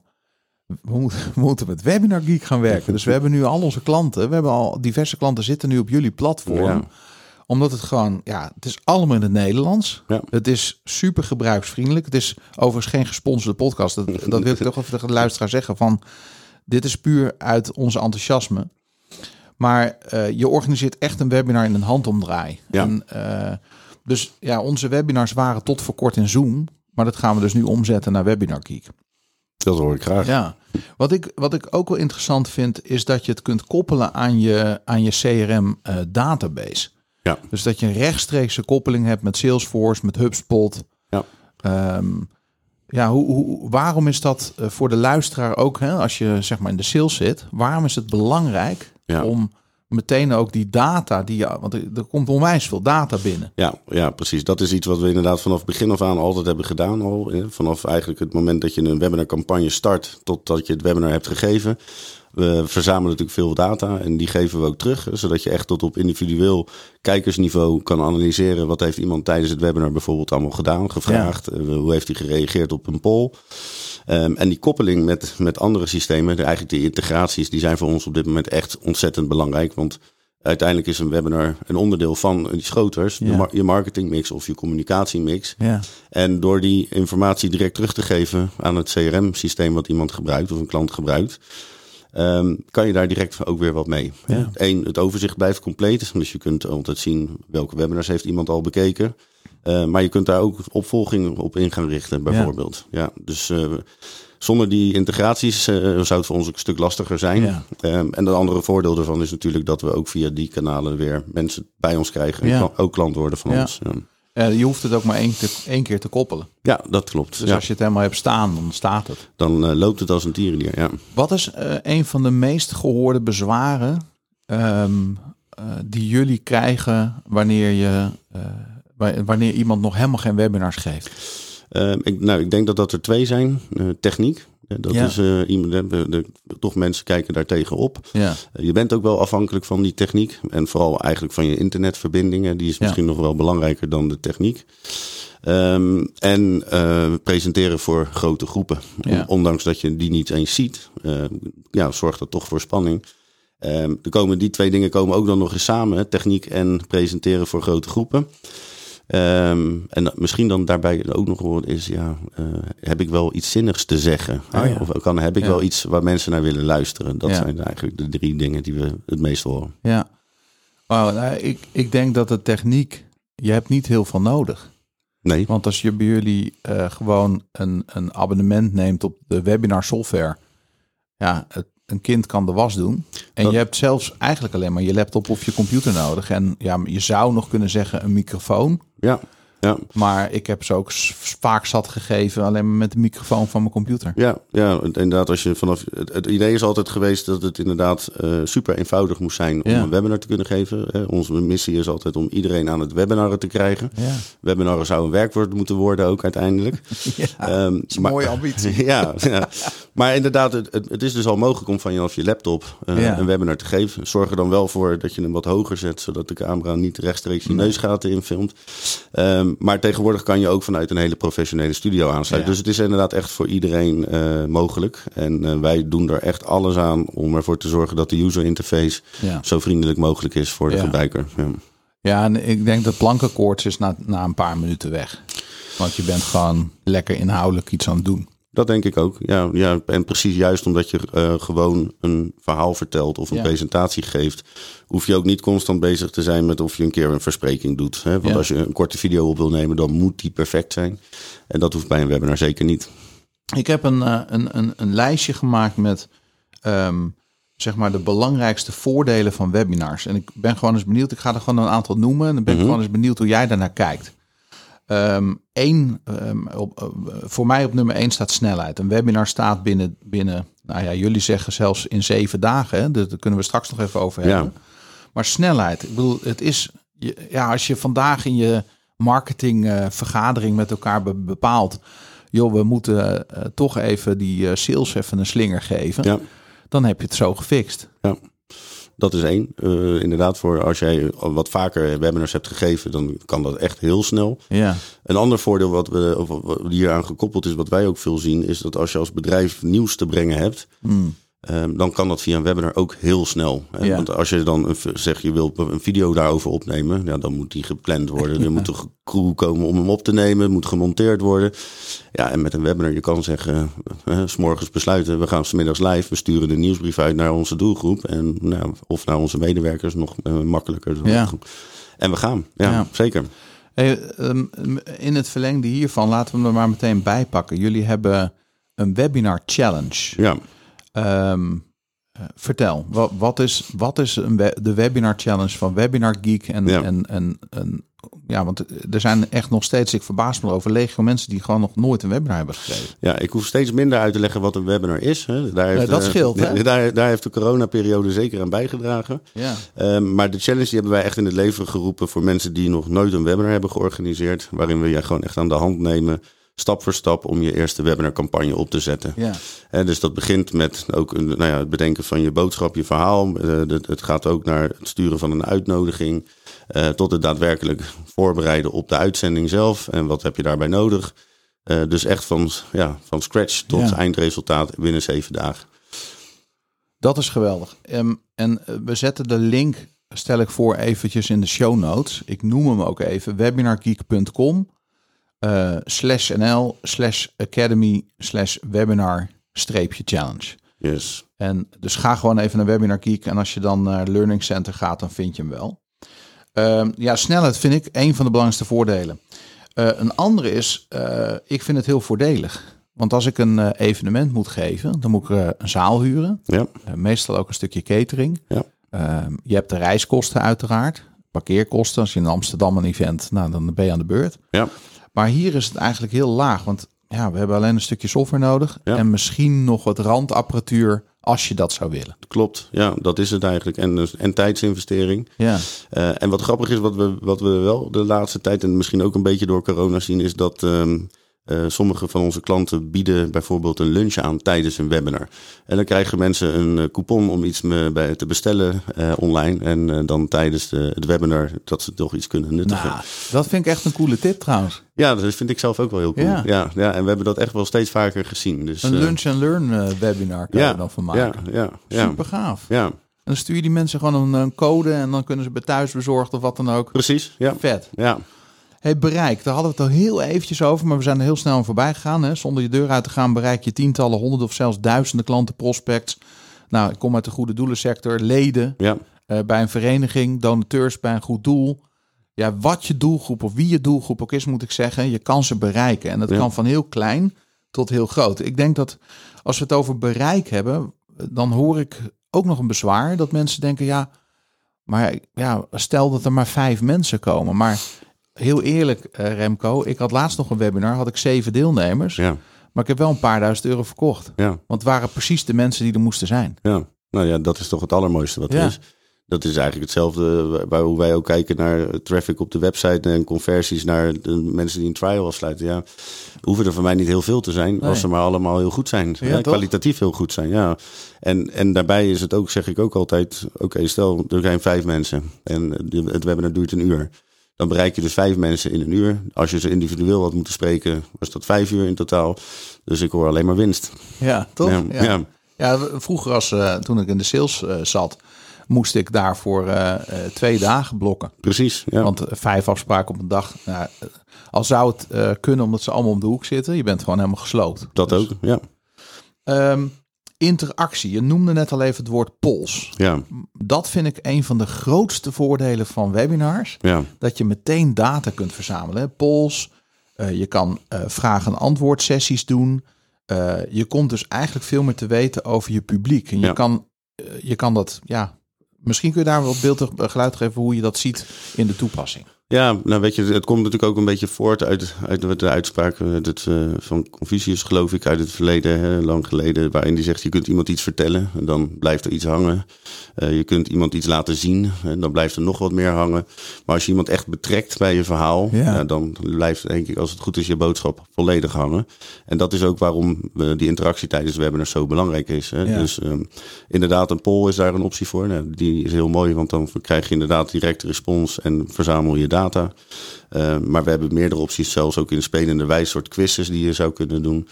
Speaker 1: we moeten, we moeten met Webinar Geek gaan werken. Dus we hebben nu al onze klanten, we hebben al diverse klanten zitten nu op jullie platform.
Speaker 4: Ja.
Speaker 1: Omdat het gewoon, ja, het is allemaal in het Nederlands.
Speaker 4: Ja.
Speaker 1: Het is super gebruiksvriendelijk. Het is overigens geen gesponsorde podcast. Dat, dat wil ik toch even de luisteraar zeggen van, dit is puur uit onze enthousiasme. Maar eh, je organiseert echt een webinar in een handomdraai.
Speaker 4: Ja.
Speaker 1: En, eh, dus ja, onze webinars waren tot voor kort in Zoom. Maar dat gaan we dus nu omzetten naar Webinar Geek.
Speaker 4: Dat hoor ik graag.
Speaker 1: Ja. Wat ik, wat ik ook wel interessant vind, is dat je het kunt koppelen aan je, aan je CRM eh, database.
Speaker 4: Ja.
Speaker 1: Dus dat je een rechtstreekse koppeling hebt met Salesforce, met HubSpot.
Speaker 4: Ja.
Speaker 1: Ehm, ja, hoe, hoe, waarom is dat eh, voor de luisteraar ook, hè, als je zeg maar in de sales zit, waarom is het belangrijk
Speaker 4: Ja.
Speaker 1: om meteen ook die data, die, want er komt onwijs veel data binnen.
Speaker 4: Ja, ja, precies. Dat is iets wat we inderdaad vanaf begin af aan altijd hebben gedaan. Al. eh, Vanaf eigenlijk het moment dat je een webinarcampagne start totdat je het webinar hebt gegeven. We verzamelen natuurlijk veel data en die geven we ook terug. Zodat je echt tot op individueel kijkersniveau kan analyseren. Wat heeft iemand tijdens het webinar bijvoorbeeld allemaal gedaan, gevraagd. eh, Hoe heeft hij gereageerd op een poll. Ehm, en die koppeling met, met andere systemen, de, eigenlijk die integraties, die zijn voor ons op dit moment echt ontzettend belangrijk. Want uiteindelijk is een webinar een onderdeel van iets groters. de
Speaker 1: Ja.
Speaker 4: mar- je marketingmix of je communicatiemix.
Speaker 1: Ja,
Speaker 4: En door die informatie direct terug te geven aan het CRM-systeem wat iemand gebruikt of een klant gebruikt, ehm, kan je daar direct ook weer wat mee.
Speaker 1: Ja.
Speaker 4: Eén, het overzicht blijft compleet. Dus je kunt altijd zien welke webinars heeft iemand al bekeken. Eh, maar je kunt daar ook opvolging op in gaan richten, bijvoorbeeld. Ja. dus eh, zonder die integraties eh, zou het voor ons ook een stuk lastiger zijn.
Speaker 1: Ja.
Speaker 4: Ehm, en het andere voordeel daarvan is natuurlijk dat we ook via die kanalen weer mensen bij ons krijgen. En ook klant worden van
Speaker 1: Ja.
Speaker 4: ons.
Speaker 1: Eh, je hoeft het ook maar één, te, één keer te koppelen.
Speaker 4: ja, dat klopt.
Speaker 1: Dus
Speaker 4: ja.
Speaker 1: als je het helemaal hebt staan, dan staat het.
Speaker 4: Dan eh, loopt het als een tierenlier, ja.
Speaker 1: Wat is eh, een van de meest gehoorde bezwaren ehm, eh, die jullie krijgen wanneer, je, wa- wanneer iemand nog helemaal geen webinars geeft?
Speaker 4: Ehm, ik, nou, ik denk dat dat er twee zijn. Techniek. Eh, Dat
Speaker 1: Ja.
Speaker 4: is eh, iemand, de, de- toch mensen kijken daar tegenop.
Speaker 1: Ja,
Speaker 4: Eh, je bent ook wel afhankelijk van die techniek. En vooral eigenlijk van je internetverbindingen. Die is
Speaker 1: Ja.
Speaker 4: misschien nog wel belangrijker dan de techniek. Ehm, en presenteren voor grote groepen.
Speaker 1: Ja.
Speaker 4: On- Ondanks dat je die niet eens ziet. ja, zorgt dat toch voor spanning. Ehm, er komen, die twee dingen komen ook dan nog eens samen. Techniek en presenteren voor grote groepen. Ehm, en misschien dan daarbij ook nog wel is, ja, eh, heb ik wel iets zinnigs te zeggen?
Speaker 1: Oh ja.
Speaker 4: Of kan, heb ik
Speaker 1: Ja.
Speaker 4: wel iets waar mensen naar willen luisteren? Dat
Speaker 1: Ja.
Speaker 4: zijn eigenlijk de drie dingen die we het meest horen.
Speaker 1: ja. Wauw, nou, ik, ik denk dat de techniek, je hebt niet heel veel nodig.
Speaker 4: Nee,
Speaker 1: Want als je bij jullie eh, gewoon een, een abonnement neemt op de webinar software, ja, het, een kind kan de was doen. En
Speaker 4: Dat-
Speaker 1: je hebt zelfs eigenlijk alleen maar je laptop of je computer nodig. En ja, je zou nog kunnen zeggen een microfoon.
Speaker 4: Ja, ja,
Speaker 1: Maar ik heb ze ook vaak zat gegeven alleen maar met de microfoon van mijn computer.
Speaker 4: ja, ja. Inderdaad, als je vanaf het, het idee is altijd geweest dat het inderdaad eh, super eenvoudig moest zijn om
Speaker 1: Ja.
Speaker 4: een webinar te kunnen geven. hè. Onze missie is altijd om iedereen aan het webinaren te krijgen.
Speaker 1: Ja,
Speaker 4: Webinaren zou een werkwoord moeten worden ook uiteindelijk.
Speaker 1: ja
Speaker 4: Ehm,
Speaker 1: dat is een
Speaker 4: maar-
Speaker 1: mooie ambitie.
Speaker 4: ja, ja, maar inderdaad, het, het, is dus al mogelijk om vanaf je laptop eh,
Speaker 1: Ja.
Speaker 4: een webinar te geven. Zorg er dan wel voor dat je hem wat hoger zet, zodat de camera niet rechtstreeks je neusgaten infilmt. Ehm, maar tegenwoordig kan je ook vanuit een hele professionele studio aansluiten.
Speaker 1: Ja.
Speaker 4: Dus het is inderdaad echt voor iedereen eh, mogelijk. En eh, wij doen er echt alles aan om ervoor te zorgen dat de user interface
Speaker 1: Ja.
Speaker 4: zo vriendelijk mogelijk is voor de
Speaker 1: Ja.
Speaker 4: gebruiker. Ja.
Speaker 1: ja, en ik denk dat plankenkoorts is na, na een paar minuten weg. Want je bent gewoon lekker inhoudelijk iets aan het doen.
Speaker 4: Dat denk ik ook. Ja, ja, en precies juist omdat je eh, gewoon een verhaal vertelt of een
Speaker 1: Ja.
Speaker 4: presentatie geeft, hoef je ook niet constant bezig te zijn met of je een keer een verspreking doet. Hè? Want
Speaker 1: Ja.
Speaker 4: als je een korte video op wil nemen, dan moet die perfect zijn. En dat hoeft bij een webinar zeker niet.
Speaker 1: Ik heb een, eh, een, een, een lijstje gemaakt met ehm, zeg maar de belangrijkste voordelen van webinars. En ik ben gewoon eens benieuwd. Ik ga er gewoon een aantal noemen. En dan ben ik
Speaker 4: Mhm.
Speaker 1: gewoon eens benieuwd hoe jij daarnaar kijkt. Eén, op, eh, voor mij op nummer één staat snelheid. Een webinar staat binnen, binnen nou ja, jullie zeggen zelfs in zeven dagen. Hè? Daar kunnen we straks nog even over hebben.
Speaker 4: Ja.
Speaker 1: Maar snelheid, ik bedoel, het is, ja, als je vandaag in je marketingvergadering met elkaar be- bepaalt, joh, we moeten eh, toch even die eh, sales even een slinger geven,
Speaker 4: Ja,
Speaker 1: dan heb je het zo gefixt.
Speaker 4: ja. Dat is één. Eh, inderdaad, voor als jij wat vaker webinars hebt gegeven, dan kan dat echt heel snel.
Speaker 1: Ja,
Speaker 4: Een ander voordeel wat we of wat hier aan gekoppeld is, wat wij ook veel zien, is dat als je als bedrijf nieuws te brengen hebt,
Speaker 1: Hmm.
Speaker 4: Ehm, dan kan dat via een webinar ook heel snel.
Speaker 1: Ja.
Speaker 4: Want als je dan een, zeg je wilt een video daarover opnemen, ja, dan moet die gepland worden. Er moet een crew komen om hem op te nemen, het moet gemonteerd worden. Ja, en met een webinar, je kan zeggen, eh, s s'morgens besluiten, we gaan smiddags live, we sturen de nieuwsbrief uit naar onze doelgroep en nou, of naar onze medewerkers nog eh, makkelijker.
Speaker 1: Ja.
Speaker 4: En we gaan, ja, zeker.
Speaker 1: Hey, ehm, in het verlengde hiervan, laten we hem er maar meteen bij pakken. Jullie hebben een webinar challenge.
Speaker 4: Ja.
Speaker 1: Ehm, eh, vertel, wat, wat is, wat is een we- de webinar challenge van Webinar Geek en,
Speaker 4: Ja.
Speaker 1: en, en, en ja, want er zijn echt nog steeds, ik verbaas me erover, legio mensen die gewoon nog nooit een webinar hebben gegeven.
Speaker 4: Ja, ik hoef steeds minder uit te leggen wat een webinar is. Hè. Daar heeft,
Speaker 1: dat
Speaker 4: eh,
Speaker 1: scheelt?
Speaker 4: Daar, daar heeft de coronaperiode zeker aan bijgedragen.
Speaker 1: Ja.
Speaker 4: Ehm, maar de challenge die hebben wij echt in het leven geroepen voor mensen die nog nooit een webinar hebben georganiseerd. Waarin we je gewoon echt aan de hand nemen, stap voor stap, om je eerste webinarcampagne op te zetten.
Speaker 1: Ja.
Speaker 4: Hè, dus dat begint met ook een, nou ja, het bedenken van je boodschap, je verhaal. Eh, het, gaat ook naar het sturen van een uitnodiging. eh, tot het daadwerkelijk voorbereiden op de uitzending zelf. En wat heb je daarbij nodig? Eh, dus echt van, ja, van scratch tot
Speaker 1: Ja.
Speaker 4: eindresultaat binnen zeven dagen.
Speaker 1: Dat is geweldig. Ehm, en eh, we zetten de link, stel ik voor, eventjes in de show notes. Ik noem hem ook even, webinargeek.com eh, slash nl slash academy slash webinar streepje challenge.
Speaker 4: Yes.
Speaker 1: En dus ga gewoon even naar Webinar Geek. En als je dan naar Learning Center gaat, dan vind je hem wel. Ehm, ja, snelheid vind ik een van de belangrijkste voordelen. Eh, een andere is, eh, ik vind het heel voordelig. Want als ik een evenement moet geven, dan moet ik een zaal huren.
Speaker 4: Ja,
Speaker 1: meestal ook een stukje catering.
Speaker 4: Ja.
Speaker 1: Ehm, je hebt de reiskosten uiteraard. Parkeerkosten. Als je in Amsterdam een event, nou, dan ben je aan de beurt.
Speaker 4: ja,
Speaker 1: Maar hier is het eigenlijk heel laag. Want ja, we hebben alleen een stukje software nodig.
Speaker 4: Ja.
Speaker 1: En misschien nog wat randapparatuur als je dat zou willen.
Speaker 4: klopt. Ja, dat is het eigenlijk. En, dus- en tijdsinvestering.
Speaker 1: Ja,
Speaker 4: Eh, en wat grappig is, wat we, wat we wel de laatste tijd, en misschien ook een beetje door corona zien, is dat ehm, eh, sommige van onze klanten bieden bijvoorbeeld een lunch aan tijdens een webinar. En dan krijgen mensen een eh, coupon om iets bij, te bestellen eh, online. En dan tijdens de, het webinar dat ze toch iets kunnen nuttigen.
Speaker 1: nou, dat vind ik echt een coole tip trouwens.
Speaker 4: Ja, dat vind ik zelf ook wel heel cool.
Speaker 1: Ja.
Speaker 4: Ja. Ja, en we hebben dat echt wel steeds vaker gezien. Dus,
Speaker 1: Een lunch and learn webinar kan je
Speaker 4: ja,
Speaker 1: er dan van maken.
Speaker 4: ja, ja,
Speaker 1: Super gaaf.
Speaker 4: ja,
Speaker 1: En dan stuur je die mensen gewoon een, een code en dan kunnen ze bij thuis bezorgd of wat dan ook.
Speaker 4: precies. Ja,
Speaker 1: Vet.
Speaker 4: ja,
Speaker 1: Hey, bereik, daar hadden we het al heel eventjes over, maar we zijn er heel snel aan voorbij gegaan. Hè? Zonder je deur uit te gaan bereik je tientallen, honderden of zelfs duizenden klanten, prospects. Nou, ik kom uit de goede doelensector, leden
Speaker 4: ja,
Speaker 1: eh, bij een vereniging, donateurs bij een goed doel. Ja, wat je doelgroep of wie je doelgroep ook is, moet ik zeggen, je kan ze bereiken. En dat
Speaker 4: Ja.
Speaker 1: kan van heel klein tot heel groot. Ik denk dat als we het over bereik hebben, dan hoor ik ook nog een bezwaar dat mensen denken, ja, maar ja, stel dat er maar vijf mensen komen. Maar heel eerlijk, eh, Remco, ik had laatst nog een webinar, had ik zeven deelnemers,
Speaker 4: ja,
Speaker 1: maar ik heb wel een paar duizend euro verkocht.
Speaker 4: ja.
Speaker 1: Want het waren precies de mensen die er moesten zijn.
Speaker 4: Ja, nou ja, dat is toch het allermooiste wat er
Speaker 1: Ja.
Speaker 4: is. Dat is eigenlijk hetzelfde waar hoe wij ook kijken naar traffic op de website en conversies naar de mensen die een trial afsluiten. Ja, hoeven er voor mij niet heel veel te zijn
Speaker 1: Nee.
Speaker 4: als ze maar allemaal heel goed zijn.
Speaker 1: Ja,
Speaker 4: kwalitatief heel goed zijn, ja. En, en daarbij is het ook, zeg ik ook altijd, oké, stel er zijn vijf mensen en het webinar duurt een uur. Dan bereik je dus vijf mensen in een uur. Als je ze individueel had moeten spreken, was dat vijf uur in totaal. Dus ik hoor alleen maar winst.
Speaker 1: Ja, toch?
Speaker 4: Ja, ja.
Speaker 1: Ja, vroeger als, eh, toen ik in de sales eh, zat, moest ik daarvoor eh, twee dagen blokken.
Speaker 4: precies. Ja.
Speaker 1: Want vijf afspraken op een dag, nou, al zou het kunnen omdat ze allemaal om de hoek zitten, je bent gewoon helemaal gesloopt.
Speaker 4: dat
Speaker 1: Dus,
Speaker 4: ook, ja.
Speaker 1: ehm, interactie, je noemde net al even het woord pols.
Speaker 4: Ja,
Speaker 1: Dat vind ik een van de grootste voordelen van webinars.
Speaker 4: ja.
Speaker 1: Dat je meteen data kunt verzamelen. hè. Polls, eh, je kan eh vraag- en antwoord sessies doen. Eh, je komt dus eigenlijk veel meer te weten over je publiek. En je,
Speaker 4: Ja.
Speaker 1: kan, je kan dat, ja, misschien kun je daar wat beeldig geluid geven hoe je dat ziet in de toepassing.
Speaker 4: Ja, nou weet je, het komt natuurlijk ook een beetje voort uit, uit de uitspraak uit het, eh, van Confucius, geloof ik, uit het verleden, hè, lang geleden, waarin die zegt, je kunt iemand iets vertellen en dan blijft er iets hangen. Eh, je kunt iemand iets laten zien en dan blijft er nog wat meer hangen. Maar als je iemand echt betrekt bij je verhaal, Ja. dan blijft, denk ik, als het goed is, je boodschap volledig hangen. En dat is ook waarom eh, die interactie tijdens de webinar zo belangrijk is. Hè.
Speaker 1: Ja.
Speaker 4: Dus ehm, inderdaad, een poll is daar een optie voor. Nou, die is heel mooi, want dan krijg je inderdaad direct respons en verzamel je data. Uh, maar we hebben meerdere opties, zelfs ook in spelende wijze soort quizzes die je zou kunnen doen.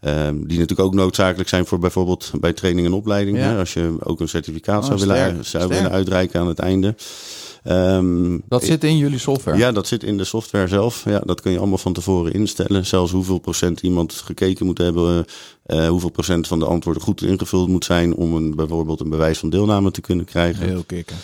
Speaker 4: Um, die natuurlijk ook noodzakelijk zijn voor bijvoorbeeld bij training en opleiding.
Speaker 1: Ja.
Speaker 4: Hè, als je ook een certificaat
Speaker 1: Oh,
Speaker 4: zou,
Speaker 1: sterk,
Speaker 4: willen, zou
Speaker 1: sterk.
Speaker 4: willen uitreiken aan het einde. Um,
Speaker 1: Dat zit in jullie software.
Speaker 4: ja, dat zit in de software zelf. Ja, dat kun je allemaal van tevoren instellen. Zelfs hoeveel procent iemand gekeken moet hebben. Uh, hoeveel procent van de antwoorden goed ingevuld moet zijn. om een, bijvoorbeeld een bewijs van deelname te kunnen krijgen.
Speaker 1: Heel kicken.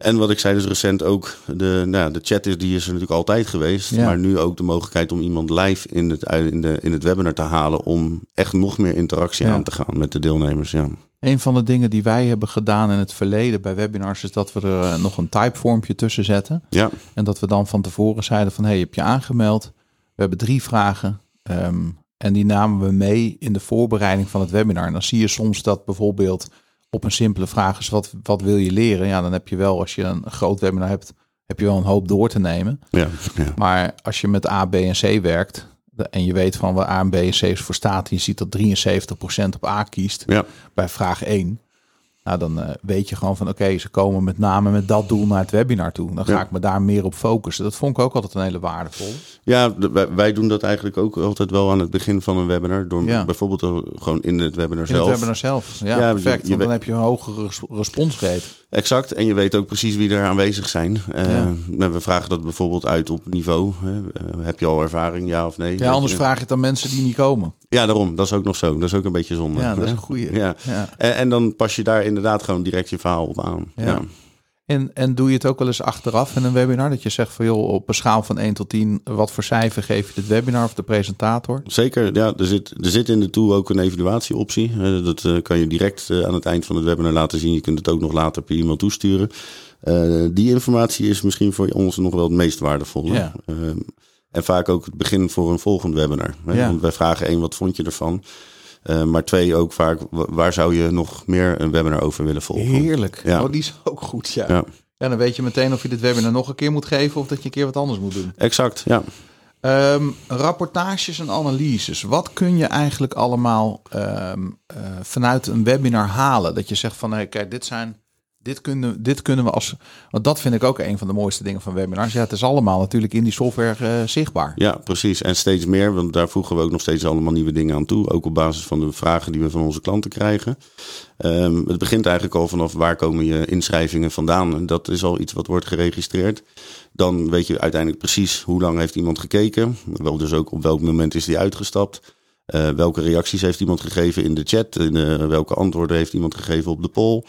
Speaker 4: En wat ik zei dus recent ook, de, nou, de chat is, die is er natuurlijk altijd geweest.
Speaker 1: Ja.
Speaker 4: Maar nu ook de mogelijkheid om iemand live in het, in, de, in het webinar te halen. Om echt nog meer interactie
Speaker 1: Ja.
Speaker 4: aan te gaan met de deelnemers. Ja.
Speaker 1: Een van de dingen die wij hebben gedaan in het verleden bij webinars is dat we er eh, nog een typevormpje tussen zetten.
Speaker 4: Ja,
Speaker 1: En dat we dan van tevoren zeiden van, hey, je hebt je aangemeld. We hebben drie vragen. ehm, en die namen we mee in de voorbereiding van het webinar. En dan zie je soms dat bijvoorbeeld op een simpele vraag is, wat, wat wil je leren? Ja, dan heb je wel, als je een groot webinar hebt, heb je wel een hoop door te nemen.
Speaker 4: ja, ja.
Speaker 1: Maar als je met A, B en C werkt en je weet van waar A, B en C voor staat, en je ziet dat 73% op A kiest
Speaker 4: ja.
Speaker 1: bij vraag 1. Nou, dan eh, weet je gewoon van oké, ze komen met name met dat doel naar het webinar toe. Dan ga
Speaker 4: Ja.
Speaker 1: ik me daar meer op focussen. Dat vond ik ook altijd een hele waardevol.
Speaker 4: Ja, wij, wij doen dat eigenlijk ook altijd wel aan het begin van een webinar. Door
Speaker 1: Ja.
Speaker 4: bijvoorbeeld er gewoon in het webinar
Speaker 1: In
Speaker 4: zelf.
Speaker 1: het webinar zelf. Ja, perfect.
Speaker 4: je
Speaker 1: want dan heb je een hogere res- responsrate.
Speaker 4: Exact. En je weet ook precies wie er aanwezig zijn. Eh, nou, We vragen dat bijvoorbeeld uit op niveau. Eh, heb je al ervaring, ja of nee?
Speaker 1: Ja, anders
Speaker 4: je-
Speaker 1: vraag je het aan mensen die niet komen.
Speaker 4: Ja, daarom. Dat is ook nog zo. Dat is ook een beetje zonde.
Speaker 1: Ja, dat is een goeie.
Speaker 4: Ja.
Speaker 1: Ja.
Speaker 4: En, en dan pas je daar inderdaad gewoon direct je verhaal op aan.
Speaker 1: Ja.
Speaker 4: Ja.
Speaker 1: En, en doe je het ook wel eens achteraf in een webinar? Dat je zegt van joh, op een schaal van 1 tot 10, wat voor cijfer geef je dit webinar of de presentator?
Speaker 4: Zeker, ja, er zit, er zit in de tool ook een evaluatieoptie. Dat eh, kan je direct eh, aan het eind van het webinar laten zien. Je kunt het ook nog later per e-mail toesturen. Eh, die informatie is misschien voor ons nog wel het meest waardevolle.
Speaker 1: Ja.
Speaker 4: Eh, en vaak ook het begin voor een volgend webinar. Hè?
Speaker 1: Ja.
Speaker 4: Want wij vragen één, wat vond je ervan? Eh, maar twee, ook vaak, wa- waar zou je nog meer een webinar over willen volgen?
Speaker 1: Heerlijk.
Speaker 4: Ja.
Speaker 1: Oh, die is ook goed, ja.
Speaker 4: Ja.
Speaker 1: ja. dan weet je meteen of je dit webinar nog een keer moet geven of dat je een keer wat anders moet doen.
Speaker 4: Exact, ja.
Speaker 1: Ehm, rapportages en analyses. Wat kun je eigenlijk allemaal ehm, eh, vanuit een webinar halen? Dat je zegt van, hey, kijk, dit zijn... Dit kunnen, dit kunnen we als. Want dat vind ik ook een van de mooiste dingen van webinars. Ja, het is allemaal natuurlijk in die software eh, zichtbaar.
Speaker 4: Ja, precies. En steeds meer, want daar voegen we ook nog steeds allemaal nieuwe dingen aan toe. Ook op basis van de vragen die we van onze klanten krijgen. Ehm, het begint eigenlijk al vanaf waar komen je inschrijvingen vandaan. En dat is al iets wat wordt geregistreerd. Dan weet je uiteindelijk precies hoe lang heeft iemand gekeken. Wel dus ook op welk moment is die uitgestapt. Eh, welke reacties heeft iemand gegeven in de chat? Eh, welke antwoorden heeft iemand gegeven op de poll?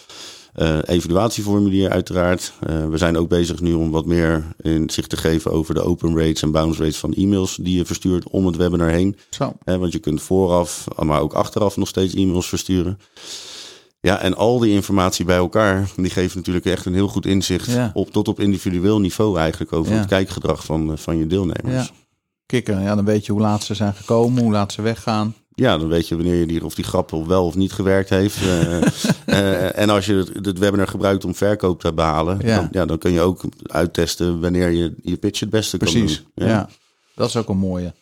Speaker 4: Eh, evaluatieformulier uiteraard. Eh, we zijn ook bezig nu om wat meer inzicht te geven over de open rates en bounce rates van e-mails die je verstuurt om het webinar heen.
Speaker 1: Zo.
Speaker 4: Hè, want je kunt vooraf, maar ook achteraf nog steeds e-mails versturen. Ja, en al die informatie bij elkaar, die geeft natuurlijk echt een heel goed inzicht
Speaker 1: Ja.
Speaker 4: op, tot op individueel niveau eigenlijk over
Speaker 1: Ja.
Speaker 4: het kijkgedrag van, eh, van je deelnemers.
Speaker 1: Ja. Kikken, ja, dan weet je hoe laat ze zijn gekomen, hoe laat ze weggaan.
Speaker 4: Ja, dan weet je wanneer je die, of die grap wel of niet gewerkt heeft. Eh, eh, en als je het, het webinar gebruikt om verkoop te behalen,
Speaker 1: Ja.
Speaker 4: Dan, ja, dan kun je ook uittesten wanneer je je pitch het beste
Speaker 1: Precies,
Speaker 4: kan doen.
Speaker 1: ja. Dat is ook een mooie.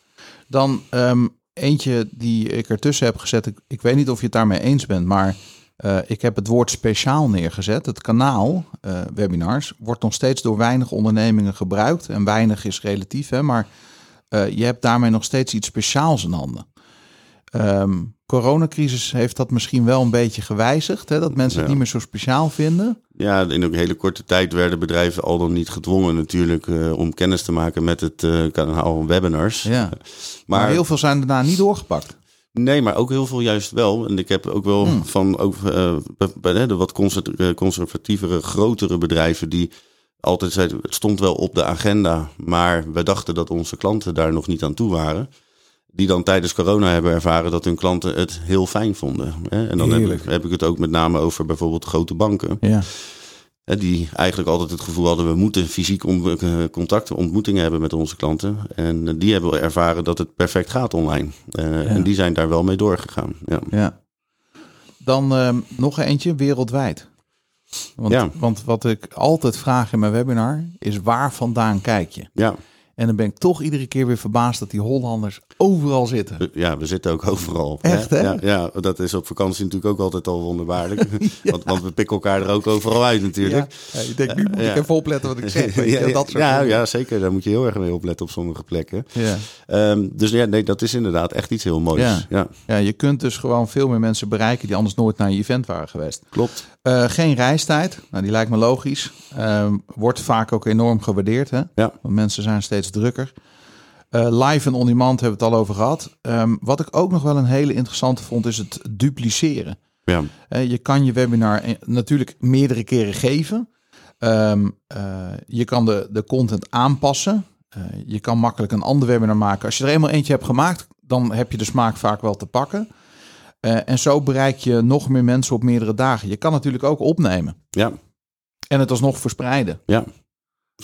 Speaker 1: Dan ehm, eentje die ik ertussen heb gezet. Ik, ik weet niet of je het daarmee eens bent, maar eh, ik heb het woord speciaal neergezet. Het kanaal, webinars, wordt nog steeds door weinig ondernemingen gebruikt. En weinig is relatief, hè, maar je hebt daarmee nog steeds iets speciaals in handen. Ehm coronacrisis heeft dat misschien wel een beetje gewijzigd. Hè, dat mensen het
Speaker 4: Ja.
Speaker 1: niet meer zo speciaal vinden.
Speaker 4: Ja, in een hele korte tijd werden bedrijven al dan niet gedwongen natuurlijk eh, om kennis te maken met het eh, kanaal van webinars.
Speaker 1: Ja. Maar,
Speaker 4: Maar,
Speaker 1: heel veel zijn daarna niet doorgepakt.
Speaker 4: nee, maar ook heel veel juist wel. En ik heb ook wel
Speaker 1: Hmm.
Speaker 4: van ook, eh, bij- de wat conser- eh, conservatievere, grotere bedrijven die altijd zeiden, het stond wel op de agenda, maar we dachten dat onze klanten daar nog niet aan toe waren. Die dan tijdens corona hebben ervaren dat hun klanten het heel fijn vonden. Hè? En dan heb ik, heb ik het ook met name over bijvoorbeeld grote banken.
Speaker 1: Ja.
Speaker 4: Hè, die eigenlijk altijd het gevoel hadden, we moeten fysiek om, eh, contacten, ontmoetingen hebben met onze klanten. En eh, die hebben ervaren dat het perfect gaat online. Eh, En die zijn daar wel mee doorgegaan. Ja.
Speaker 1: Ja. Dan ehm, nog eentje wereldwijd. Want,
Speaker 4: Ja.
Speaker 1: want wat ik altijd vraag in mijn webinar is waar vandaan kijk je?
Speaker 4: Ja.
Speaker 1: En dan ben ik toch iedere keer weer verbaasd dat die Hollanders overal zitten.
Speaker 4: we- ja, we zitten ook overal.
Speaker 1: Echt, hè?
Speaker 4: Ja, ja, dat is op vakantie natuurlijk ook altijd al wonderbaarlijk. want, want we pikken elkaar er ook overal uit natuurlijk.
Speaker 1: Ja, je denkt, nu moet
Speaker 4: Ja.
Speaker 1: ik even opletten wat ik zeg.
Speaker 4: ja,
Speaker 1: dat soort
Speaker 4: ja, ja, zeker. Daar moet je heel erg mee opletten op sommige plekken.
Speaker 1: Ja.
Speaker 4: Ehm, dus ja, nee, dat is inderdaad echt iets heel moois.
Speaker 1: Ja.
Speaker 4: Ja,
Speaker 1: ja, je kunt dus gewoon veel meer mensen bereiken die anders nooit naar je event waren geweest.
Speaker 4: klopt.
Speaker 1: Eh, geen reistijd, nou, die lijkt me logisch. Ehm, wordt vaak ook enorm gewaardeerd. Hè?
Speaker 4: Ja.
Speaker 1: Want mensen zijn steeds drukker. Eh, live en on-demand hebben we het al over gehad. Ehm, wat ik ook nog wel een hele interessante vond, is het dupliceren.
Speaker 4: Ja,
Speaker 1: Eh, je kan je webinar natuurlijk meerdere keren geven. Ehm, eh, je kan de, de content aanpassen. Je kan makkelijk een ander webinar maken. Als je er eenmaal eentje hebt gemaakt, dan heb je de smaak vaak wel te pakken. En zo bereik je nog meer mensen op meerdere dagen. Je kan natuurlijk ook opnemen
Speaker 4: Ja,
Speaker 1: en het alsnog verspreiden.
Speaker 4: ja.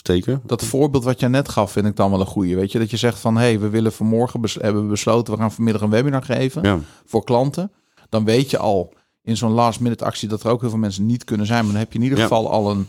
Speaker 4: Zeker.
Speaker 1: Dat voorbeeld wat jij net gaf, vind ik dan wel een goeie. Weet je, dat je zegt van, hé, hey, we willen vanmorgen bes- hebben we besloten, we gaan vanmiddag een webinar geven
Speaker 4: Ja,
Speaker 1: voor klanten. Dan weet je al in zo'n last minute actie dat er ook heel veel mensen niet kunnen zijn. Maar dan heb je in ieder
Speaker 4: Ja.
Speaker 1: geval al een,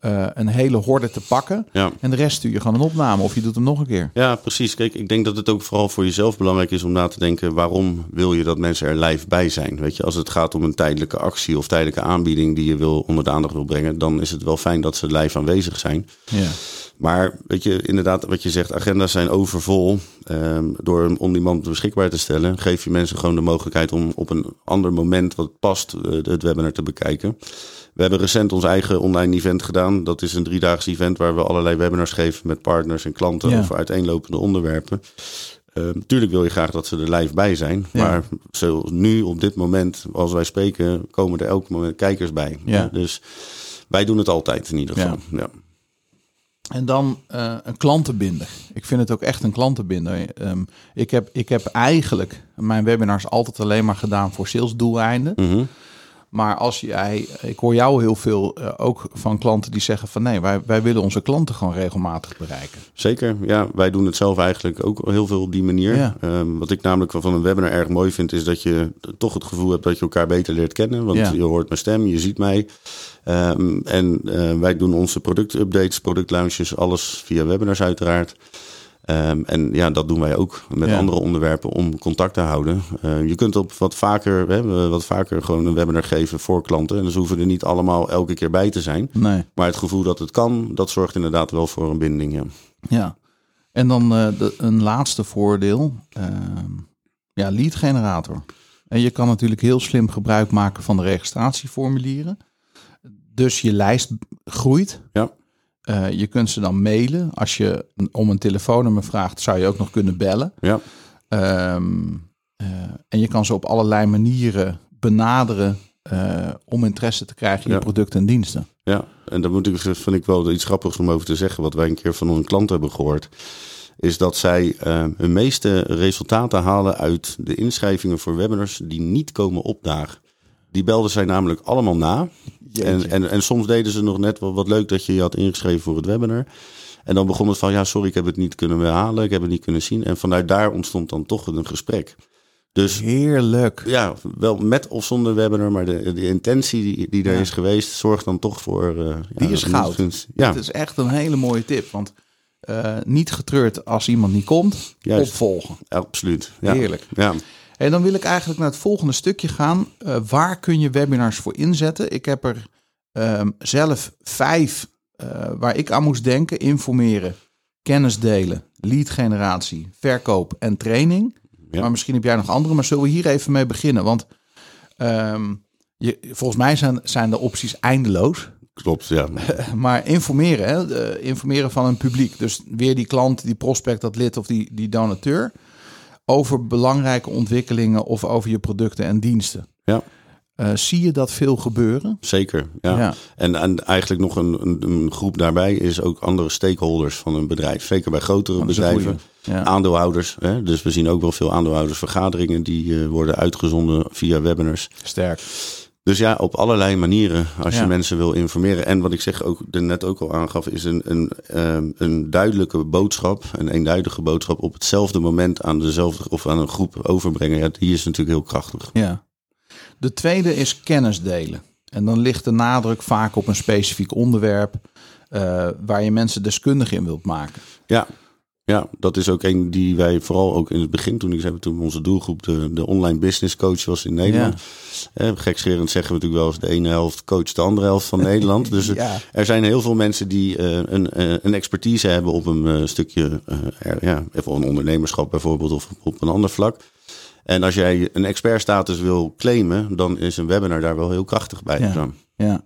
Speaker 1: eh, een hele horde te pakken.
Speaker 4: ja.
Speaker 1: En de rest stuur je gewoon een opname of je doet hem nog een keer.
Speaker 4: Ja, precies. Kijk, ik denk dat het ook vooral voor jezelf belangrijk is om na te denken: waarom wil je dat mensen er live bij zijn? Weet je, als het gaat om een tijdelijke actie of tijdelijke aanbieding die je wil onder de aandacht wil brengen, dan is het wel fijn dat ze live aanwezig zijn.
Speaker 1: Ja.
Speaker 4: Maar weet je, inderdaad, wat je zegt, agenda's zijn overvol. Ehm, door hem on demand beschikbaar te stellen, geef je mensen gewoon de mogelijkheid om op een ander moment wat past eh, het webinar te bekijken. We hebben recent ons eigen online event gedaan. Dat is een driedaags event waar we allerlei webinars geven met partners en klanten
Speaker 1: Ja.
Speaker 4: over uiteenlopende onderwerpen. Ehm, Tuurlijk wil je graag dat ze er live bij zijn.
Speaker 1: Ja.
Speaker 4: Maar nu, op dit moment, als wij spreken, komen er elk moment kijkers bij.
Speaker 1: Ja.
Speaker 4: Dus wij doen het altijd in ieder geval. Ja.
Speaker 1: En dan eh, een klantenbinder. Ik vind het ook echt een klantenbinder. Ehm, ik, heb, ik heb eigenlijk mijn webinars altijd alleen maar gedaan voor salesdoeleinden.
Speaker 4: Mhm.
Speaker 1: Maar als jij, ik hoor jou heel veel eh, ook van klanten die zeggen van nee, wij, wij willen onze klanten gewoon regelmatig bereiken.
Speaker 4: Zeker, ja. Wij doen het zelf eigenlijk ook heel veel op die manier.
Speaker 1: Ja.
Speaker 4: Ehm, wat ik namelijk van een webinar erg mooi vind, is dat je toch het gevoel hebt dat je elkaar beter leert kennen. Want
Speaker 1: Ja.
Speaker 4: je hoort mijn stem, je ziet mij. Ehm, en eh, wij doen onze productupdates, productlaunches, alles via webinars uiteraard. Ehm, en ja, dat doen wij ook met
Speaker 1: Ja.
Speaker 4: andere onderwerpen om contact te houden. Eh, je kunt op wat vaker, hè, wat vaker gewoon een webinar geven voor klanten. En dus hoeven er niet allemaal elke keer bij te zijn.
Speaker 1: Nee.
Speaker 4: Maar het gevoel dat het kan, dat zorgt inderdaad wel voor een binding. Ja.
Speaker 1: Ja. En dan eh, de, een laatste voordeel. ehm, ja, lead generator. En je kan natuurlijk heel slim gebruik maken van de registratieformulieren. Dus je lijst groeit.
Speaker 4: Ja.
Speaker 1: Eh, je kunt ze dan mailen. Als je om een telefoonnummer vraagt, zou je ook nog kunnen bellen.
Speaker 4: Ja.
Speaker 1: Ehm, eh, en je kan ze op allerlei manieren benaderen eh, om interesse te krijgen in
Speaker 4: Ja.
Speaker 1: producten en diensten.
Speaker 4: Ja, en dat moet ik, vind ik wel iets grappigs om over te zeggen. Wat wij een keer van een klant hebben gehoord. Is dat zij hun meeste resultaten halen uit de inschrijvingen voor webinars die niet komen opdagen. Die belden zij namelijk allemaal na. En, en, en soms deden ze nog net wel wat leuk dat je je had ingeschreven voor het webinar. En dan begon het van, ja, sorry, ik heb het niet kunnen halen, ik heb het niet kunnen zien. En vanuit daar ontstond dan toch een gesprek. Dus
Speaker 1: Heerlijk.
Speaker 4: ja, wel met of zonder webinar, maar de, de intentie die, die er
Speaker 1: Ja.
Speaker 4: is geweest, zorgt dan toch voor. eh,
Speaker 1: Die
Speaker 4: ja,
Speaker 1: is goud.
Speaker 4: Ja,
Speaker 1: Het is echt een hele mooie tip. Want eh, niet getreurd als iemand niet komt,
Speaker 4: Juist.
Speaker 1: opvolgen.
Speaker 4: absoluut. Ja.
Speaker 1: Heerlijk.
Speaker 4: Ja,
Speaker 1: En dan wil ik eigenlijk naar het volgende stukje gaan. Eh, waar kun je webinars voor inzetten? Ik heb er ehm, zelf vijf eh, waar ik aan moest denken. Informeren, kennis delen, lead generatie, verkoop en training.
Speaker 4: Ja.
Speaker 1: Maar misschien heb jij nog andere. Maar zullen we hier even mee beginnen? Want ehm, je, volgens mij zijn, zijn de opties eindeloos.
Speaker 4: klopt. Ja.
Speaker 1: Maar informeren, hè? informeren van een publiek. Dus weer die klant, die prospect, dat lid of die, die donateur. Over belangrijke ontwikkelingen of over je producten en diensten.
Speaker 4: Ja.
Speaker 1: Eh, zie je dat veel gebeuren?
Speaker 4: Zeker. Ja.
Speaker 1: Ja.
Speaker 4: En, en eigenlijk nog een, een, een groep daarbij is ook andere stakeholders van een bedrijf. Zeker bij grotere
Speaker 1: een
Speaker 4: bedrijven.
Speaker 1: Ja.
Speaker 4: Aandeelhouders. Hè? Dus we zien ook wel veel aandeelhoudersvergaderingen die eh, worden uitgezonden via webinars.
Speaker 1: Sterk.
Speaker 4: Dus ja, op allerlei manieren als
Speaker 1: Ja.
Speaker 4: je mensen wil informeren. En wat ik zeg ook er net ook al aangaf, is een, een, ehm, een duidelijke boodschap, een eenduidige boodschap op hetzelfde moment aan dezelfde of aan een groep overbrengen. Ja, die is natuurlijk heel krachtig.
Speaker 1: Ja. De tweede is kennis delen. En dan ligt de nadruk vaak op een specifiek onderwerp. eh, waar je mensen deskundig in wilt maken.
Speaker 4: Ja. Ja, dat is ook een die wij vooral ook in het begin, toen ik zei, toen onze doelgroep de, de online business coach was in Nederland. Eh, gekscherend zeggen we natuurlijk wel eens, de ene helft coacht de andere helft van Nederland. Dus
Speaker 1: Ja.
Speaker 4: er zijn heel veel mensen die eh, een, eh, een expertise hebben op een eh, stukje, eh, er- ja, even een ondernemerschap bijvoorbeeld of op een ander vlak. En als jij een expertstatus wil claimen, dan is een webinar daar wel heel krachtig bij.
Speaker 1: Ja.
Speaker 4: Ja.
Speaker 1: Ja.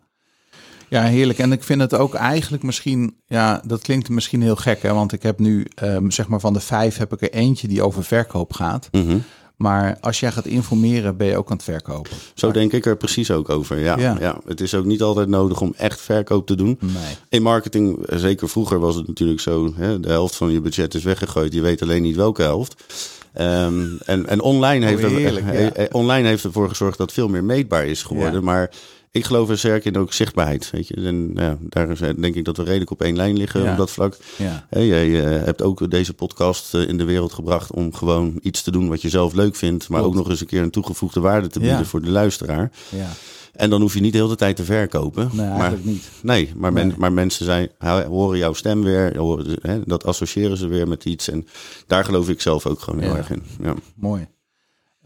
Speaker 1: Ja, heerlijk. En ik vind het ook eigenlijk misschien, ja, dat klinkt misschien heel gek, hè? Want ik heb nu, ehm, zeg maar, van de vijf heb ik er eentje die over verkoop gaat.
Speaker 4: Mhm.
Speaker 1: Maar als jij gaat informeren, ben je ook aan het verkopen.
Speaker 4: Zo denk ik er precies ook over. Ja,
Speaker 1: Ja.
Speaker 4: ja. het is ook niet altijd nodig om echt verkoop te doen.
Speaker 1: Nee.
Speaker 4: In marketing, eh, zeker vroeger was het natuurlijk zo, hè, de helft van je budget is weggegooid. Je weet alleen niet welke helft. Ehm, en, en online, heeft er,
Speaker 1: heerlijk, ja.
Speaker 4: eh, eh, online heeft ervoor gezorgd dat veel meer meetbaar is geworden.
Speaker 1: Ja.
Speaker 4: Maar ik geloof er sterk in ook zichtbaarheid. Weet je? En ja, daar is, eh, denk ik dat we redelijk op één lijn liggen
Speaker 1: Ja.
Speaker 4: op dat vlak.
Speaker 1: Ja.
Speaker 4: Jij eh, hebt ook deze podcast eh, in de wereld gebracht om gewoon iets te doen wat je zelf leuk vindt. Maar
Speaker 1: Klopt.
Speaker 4: ook nog eens een keer een toegevoegde waarde te bieden voor de luisteraar.
Speaker 1: ja.
Speaker 4: En dan hoef je niet de hele tijd te verkopen.
Speaker 1: Nee,
Speaker 4: maar,
Speaker 1: eigenlijk niet.
Speaker 4: Nee, maar, men,
Speaker 1: Nee.
Speaker 4: maar mensen zijn, horen jouw stem weer, horen, hè, dat associëren ze weer met iets. En daar geloof ik zelf ook gewoon heel erg in. Ja.
Speaker 1: Mooi.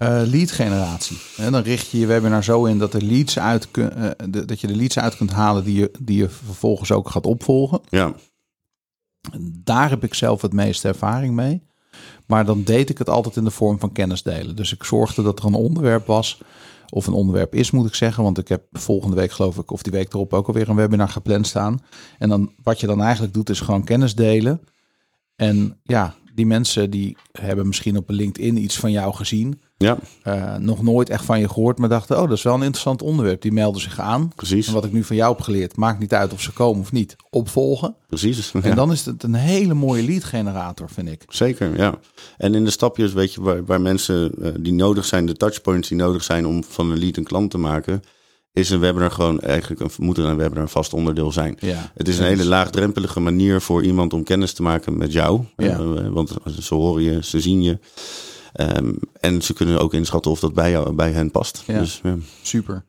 Speaker 1: Eh, lead generatie. En dan richt je je webinar zo in dat, er leads uit kun- eh, de- dat je de leads uit kunt halen die je, die je vervolgens ook gaat opvolgen.
Speaker 4: ja,
Speaker 1: Daar heb ik zelf het meeste ervaring mee. Maar dan deed ik het altijd in de vorm van kennis delen. Dus ik zorgde dat er een onderwerp was. Of een onderwerp is, moet ik zeggen. Want ik heb volgende week, geloof ik, of die week erop ook alweer een webinar gepland staan. En dan wat je dan eigenlijk doet, is gewoon kennis delen. En ja, die mensen die hebben misschien op LinkedIn iets van jou gezien.
Speaker 4: ja,
Speaker 1: eh, nog nooit echt van je gehoord, maar dachten: oh, dat is wel een interessant onderwerp. Die melden zich aan.
Speaker 4: precies.
Speaker 1: En wat ik nu van jou heb geleerd, maakt niet uit of ze komen of niet. Opvolgen.
Speaker 4: precies. Ja.
Speaker 1: En dan is het een hele mooie lead generator, vind ik.
Speaker 4: Zeker, ja. En in de stapjes, weet je, waar, waar mensen eh, die nodig zijn, de touchpoints die nodig zijn om van een lead een klant te maken, is een webinar gewoon eigenlijk, een, moet een webinar een vast onderdeel zijn.
Speaker 1: Ja.
Speaker 4: Het is een hele laagdrempelige manier voor iemand om kennis te maken met jou.
Speaker 1: Ja.
Speaker 4: Eh, want ze horen je, ze zien je. Ehm, en ze kunnen ook inschatten of dat bij, jou, bij hen past.
Speaker 1: Ja.
Speaker 4: Dus, ja.
Speaker 1: Super.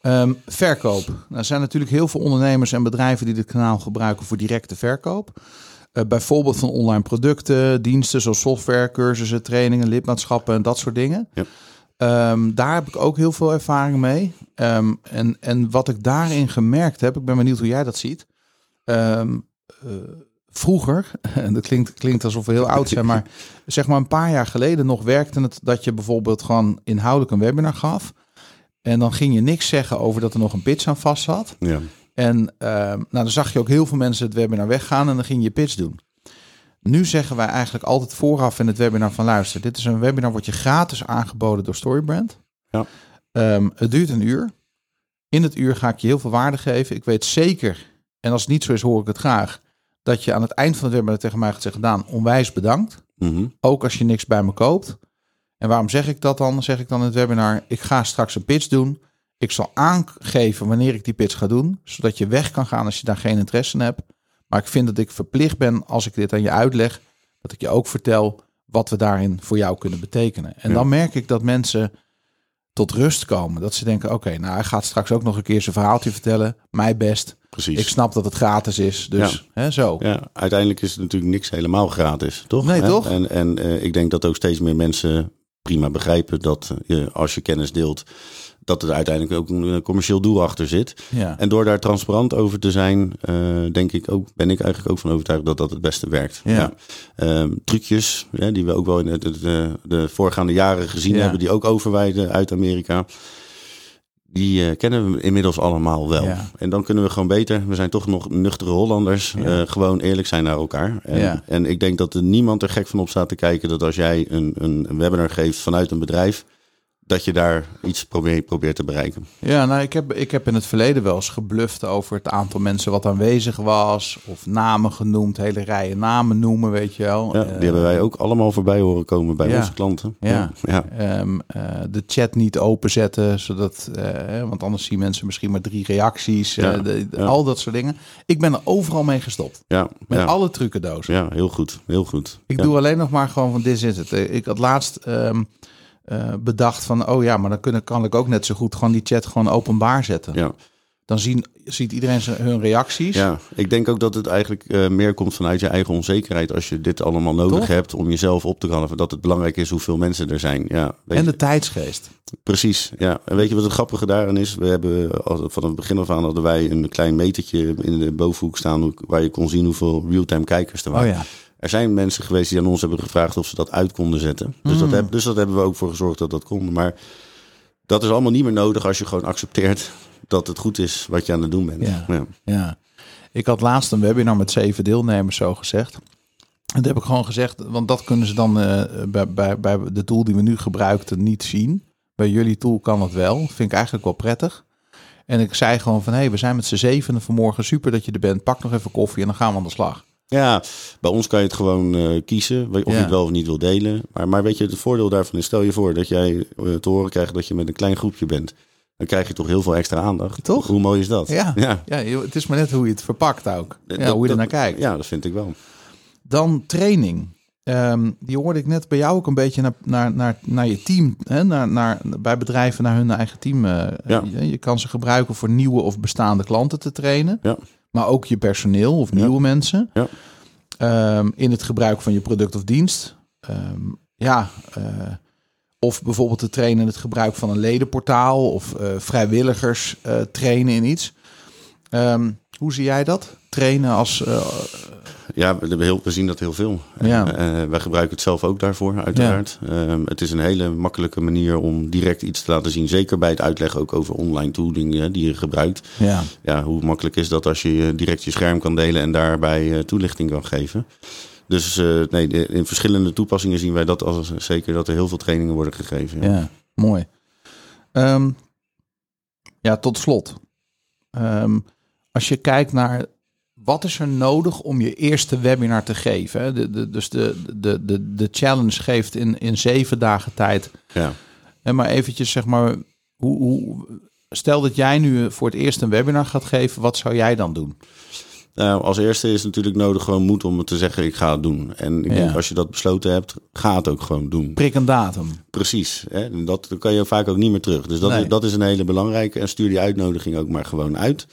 Speaker 1: Ehm, verkoop. Nou, er zijn natuurlijk heel veel ondernemers en bedrijven die dit kanaal gebruiken voor directe verkoop. Eh, bijvoorbeeld van online producten, diensten zoals software, cursussen, trainingen, lidmaatschappen en dat soort dingen.
Speaker 4: Ja.
Speaker 1: Ehm, daar heb ik ook heel veel ervaring mee. Ehm, en, en wat ik daarin gemerkt heb, ik ben benieuwd hoe jij dat ziet. Ehm, eh, vroeger, en dat klinkt, klinkt alsof we heel oud zijn, maar zeg maar een paar jaar geleden nog werkte het dat je bijvoorbeeld gewoon inhoudelijk een webinar gaf. En dan ging je niks zeggen over dat er nog een pitch aan vast zat.
Speaker 4: Ja.
Speaker 1: En nou, dan zag je ook heel veel mensen het webinar weggaan en dan ging je pitch doen. Nu zeggen wij eigenlijk altijd vooraf in het webinar van luister, dit is een webinar wordt je gratis aangeboden door Storybrand.
Speaker 4: Ja.
Speaker 1: Ehm, het duurt een uur. In het uur ga ik je heel veel waarde geven. Ik weet zeker, en als het niet zo is hoor ik het graag, dat je aan het eind van het webinar tegen mij gaat zeggen, Daan, onwijs bedankt.
Speaker 4: Mhm.
Speaker 1: Ook als je niks bij me koopt. En waarom zeg ik dat dan? Zeg ik dan in het webinar, ik ga straks een pitch doen. Ik zal aangeven wanneer ik die pitch ga doen, zodat je weg kan gaan als je daar geen interesse in hebt. Maar ik vind dat ik verplicht ben, als ik dit aan je uitleg, dat ik je ook vertel wat we daarin voor jou kunnen betekenen. En
Speaker 4: Ja.
Speaker 1: dan merk ik dat mensen tot rust komen. Dat ze denken, oké, nou hij gaat straks ook nog een keer zijn verhaaltje vertellen. Mij best.
Speaker 4: Precies.
Speaker 1: Ik snap dat het gratis is. Dus hè, zo.
Speaker 4: Ja, uiteindelijk is het natuurlijk niks helemaal gratis, toch?
Speaker 1: Nee,
Speaker 4: Hè?
Speaker 1: toch?
Speaker 4: En, en eh, ik denk dat ook steeds meer mensen prima begrijpen dat eh, je, als je kennis deelt, dat er uiteindelijk ook een eh, commercieel doel achter zit.
Speaker 1: Ja.
Speaker 4: En door daar transparant over te zijn, eh, denk ik ook, ben ik eigenlijk ook van overtuigd dat dat het beste werkt.
Speaker 1: Ja.
Speaker 4: Ehm, trucjes, die we ook wel in de, de, de voorgaande jaren gezien hebben, die ook overwijden uit Amerika. Die eh, kennen we inmiddels allemaal wel. En dan kunnen we gewoon beter. We zijn toch nog nuchtere Hollanders. Eh, gewoon eerlijk zijn naar elkaar. En, en ik denk dat er niemand er gek van op staat te kijken dat als jij een, een webinar geeft vanuit een bedrijf, dat je daar iets probeert, probeert te bereiken.
Speaker 1: Ja, nou, ik heb, ik heb in het verleden wel eens gebluft over het aantal mensen wat aanwezig was. Of namen genoemd, hele rijen namen noemen, weet je wel.
Speaker 4: Ja, die hebben wij ook allemaal voorbij horen komen bij
Speaker 1: ja.
Speaker 4: onze klanten.
Speaker 1: Ja.
Speaker 4: ja.
Speaker 1: ehm, eh, de chat niet openzetten, zodat, eh, want anders zien mensen misschien maar drie reacties. eh,
Speaker 4: Ja,
Speaker 1: de-. Al dat soort dingen. Ik ben er overal mee gestopt.
Speaker 4: ja,
Speaker 1: Met alle trucendozen.
Speaker 4: ja, heel goed. Heel goed.
Speaker 1: Ik doe alleen nog maar gewoon van dit is het. Ik had laatst ehm, eh, bedacht van, oh ja, maar dan kunnen, kan ik ook net zo goed gewoon die chat gewoon openbaar zetten.
Speaker 4: Ja.
Speaker 1: Dan zien, ziet iedereen zijn, hun reacties.
Speaker 4: Ja, ik denk ook dat het eigenlijk eh, meer komt vanuit je eigen onzekerheid. Als je dit allemaal nodig
Speaker 1: Toch?
Speaker 4: hebt om jezelf op te kalven. Dat het belangrijk is hoeveel mensen er zijn. Ja,
Speaker 1: En
Speaker 4: je-
Speaker 1: de tijdsgeest.
Speaker 4: Precies, ja. En weet je wat het grappige daarin is? We hebben al- van het begin af aan hadden wij een klein metertje in de bovenhoek staan... waar je kon zien hoeveel real-time kijkers er
Speaker 1: Oh
Speaker 4: waren.
Speaker 1: ja.
Speaker 4: Er zijn mensen geweest die aan ons hebben gevraagd of ze dat uit konden zetten. Dus, dat,
Speaker 1: Mm.
Speaker 4: heb, dus dat hebben we ook voor gezorgd dat dat kon. Maar dat is allemaal niet meer nodig als je gewoon accepteert dat het goed is wat je aan het doen bent.
Speaker 1: Ja.
Speaker 4: Ja.
Speaker 1: Ja, ik had laatst een webinar met zeven deelnemers zo gezegd. En dat heb ik gewoon gezegd, want dat kunnen ze dan eh, bij, bij, bij de tool die we nu gebruikten niet zien. Bij jullie tool kan het wel. Vind ik eigenlijk wel prettig. En ik zei gewoon van, hé, hey, we zijn met z'n zevenen vanmorgen. Super dat je er bent. Pak nog even koffie en dan gaan we aan de slag.
Speaker 4: Ja, bij ons kan je het gewoon eh, kiezen of
Speaker 1: Ja.
Speaker 4: je het wel of niet wil delen. Maar, maar weet je, het voordeel daarvan is, stel je voor dat jij eh, te horen krijgt dat je met een klein groepje bent. Dan krijg je toch heel veel extra aandacht.
Speaker 1: Toch?
Speaker 4: Hoe mooi is dat?
Speaker 1: Ja.
Speaker 4: ja.
Speaker 1: Ja, het is maar net hoe je het verpakt ook. Ja,
Speaker 4: Dat-
Speaker 1: hoe je er naar kijkt.
Speaker 4: Ja, dat vind ik wel.
Speaker 1: Dan training. Ehm, die hoorde ik net bij jou ook een beetje naar, naar, naar, naar je team. Hè? Naar, naar, bij bedrijven naar hun eigen team. eh,
Speaker 4: Ja.
Speaker 1: je, je kan ze gebruiken voor nieuwe of bestaande klanten te trainen.
Speaker 4: Ja.
Speaker 1: Maar ook je personeel of nieuwe mensen.
Speaker 4: Ja.
Speaker 1: Ehm, in het gebruik van je product of dienst. Ehm, ja, eh, of bijvoorbeeld te trainen in het gebruik van een ledenportaal. Of eh, vrijwilligers eh, trainen in iets. Ehm, hoe zie jij dat? Trainen als... eh,
Speaker 4: Ja, we, heel, we zien dat heel veel.
Speaker 1: Ja.
Speaker 4: Eh, wij gebruiken het zelf ook daarvoor, uiteraard. Ehm, het is een hele makkelijke manier om direct iets te laten zien. Zeker bij het uitleggen ook over online tooling die je gebruikt.
Speaker 1: ja.
Speaker 4: Ja, hoe makkelijk is dat als je eh, direct je scherm kan delen en daarbij eh, toelichting kan geven. Dus eh, nee, in verschillende toepassingen zien wij dat als zeker dat er heel veel trainingen worden gegeven. Ja.
Speaker 1: Ja, mooi. Ehm, ja, tot slot. Ehm, als je kijkt naar wat is er nodig om je eerste webinar te geven. De, de, dus de, de, de, de challenge geeft in, in zeven dagen tijd.
Speaker 4: Ja.
Speaker 1: En maar eventjes zeg maar, hoe, hoe, stel dat jij nu voor het eerst een webinar gaat geven, wat zou jij dan doen?
Speaker 4: Nou, als eerste is natuurlijk nodig gewoon moed om het te zeggen, ik ga het doen. En ik
Speaker 1: Ja.
Speaker 4: denk als je dat besloten hebt, ga het ook gewoon doen.
Speaker 1: Prik een datum.
Speaker 4: Precies. Hè? En Dat kan je vaak ook niet meer terug. Dus dat,
Speaker 1: Nee.
Speaker 4: dat is een hele belangrijke. En stuur die uitnodiging ook maar gewoon uit.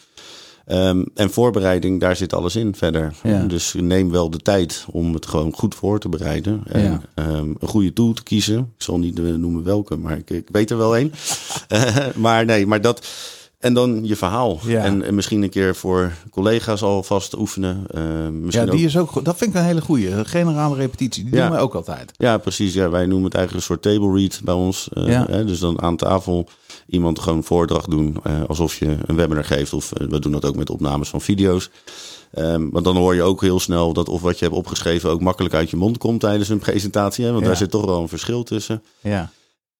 Speaker 4: Ehm, en voorbereiding, daar zit alles in verder.
Speaker 1: Ja.
Speaker 4: Dus neem wel de tijd om het gewoon goed voor te bereiden. En
Speaker 1: Ja.
Speaker 4: ehm, een goede tool te kiezen. Ik zal niet noemen welke, maar ik, ik weet er wel één. Eh, maar nee, maar dat... En dan je verhaal.
Speaker 1: Ja.
Speaker 4: En, en misschien een keer voor collega's alvast oefenen. Eh,
Speaker 1: Ja,
Speaker 4: ook
Speaker 1: die is ook, dat vind ik een hele goede. Generale repetitie, die
Speaker 4: Ja.
Speaker 1: doen wij ook altijd.
Speaker 4: Ja, precies. Ja, wij noemen het eigenlijk een soort table read bij ons. Eh,
Speaker 1: Ja.
Speaker 4: hè, dus dan aan tafel iemand gewoon voordracht doen. eh, alsof je een webinar geeft. Of we doen dat ook met opnames van video's. Ehm, want dan hoor je ook heel snel dat of wat je hebt opgeschreven ook makkelijk uit je mond komt tijdens een presentatie. Hè, want daar zit toch wel een verschil tussen.
Speaker 1: Ja,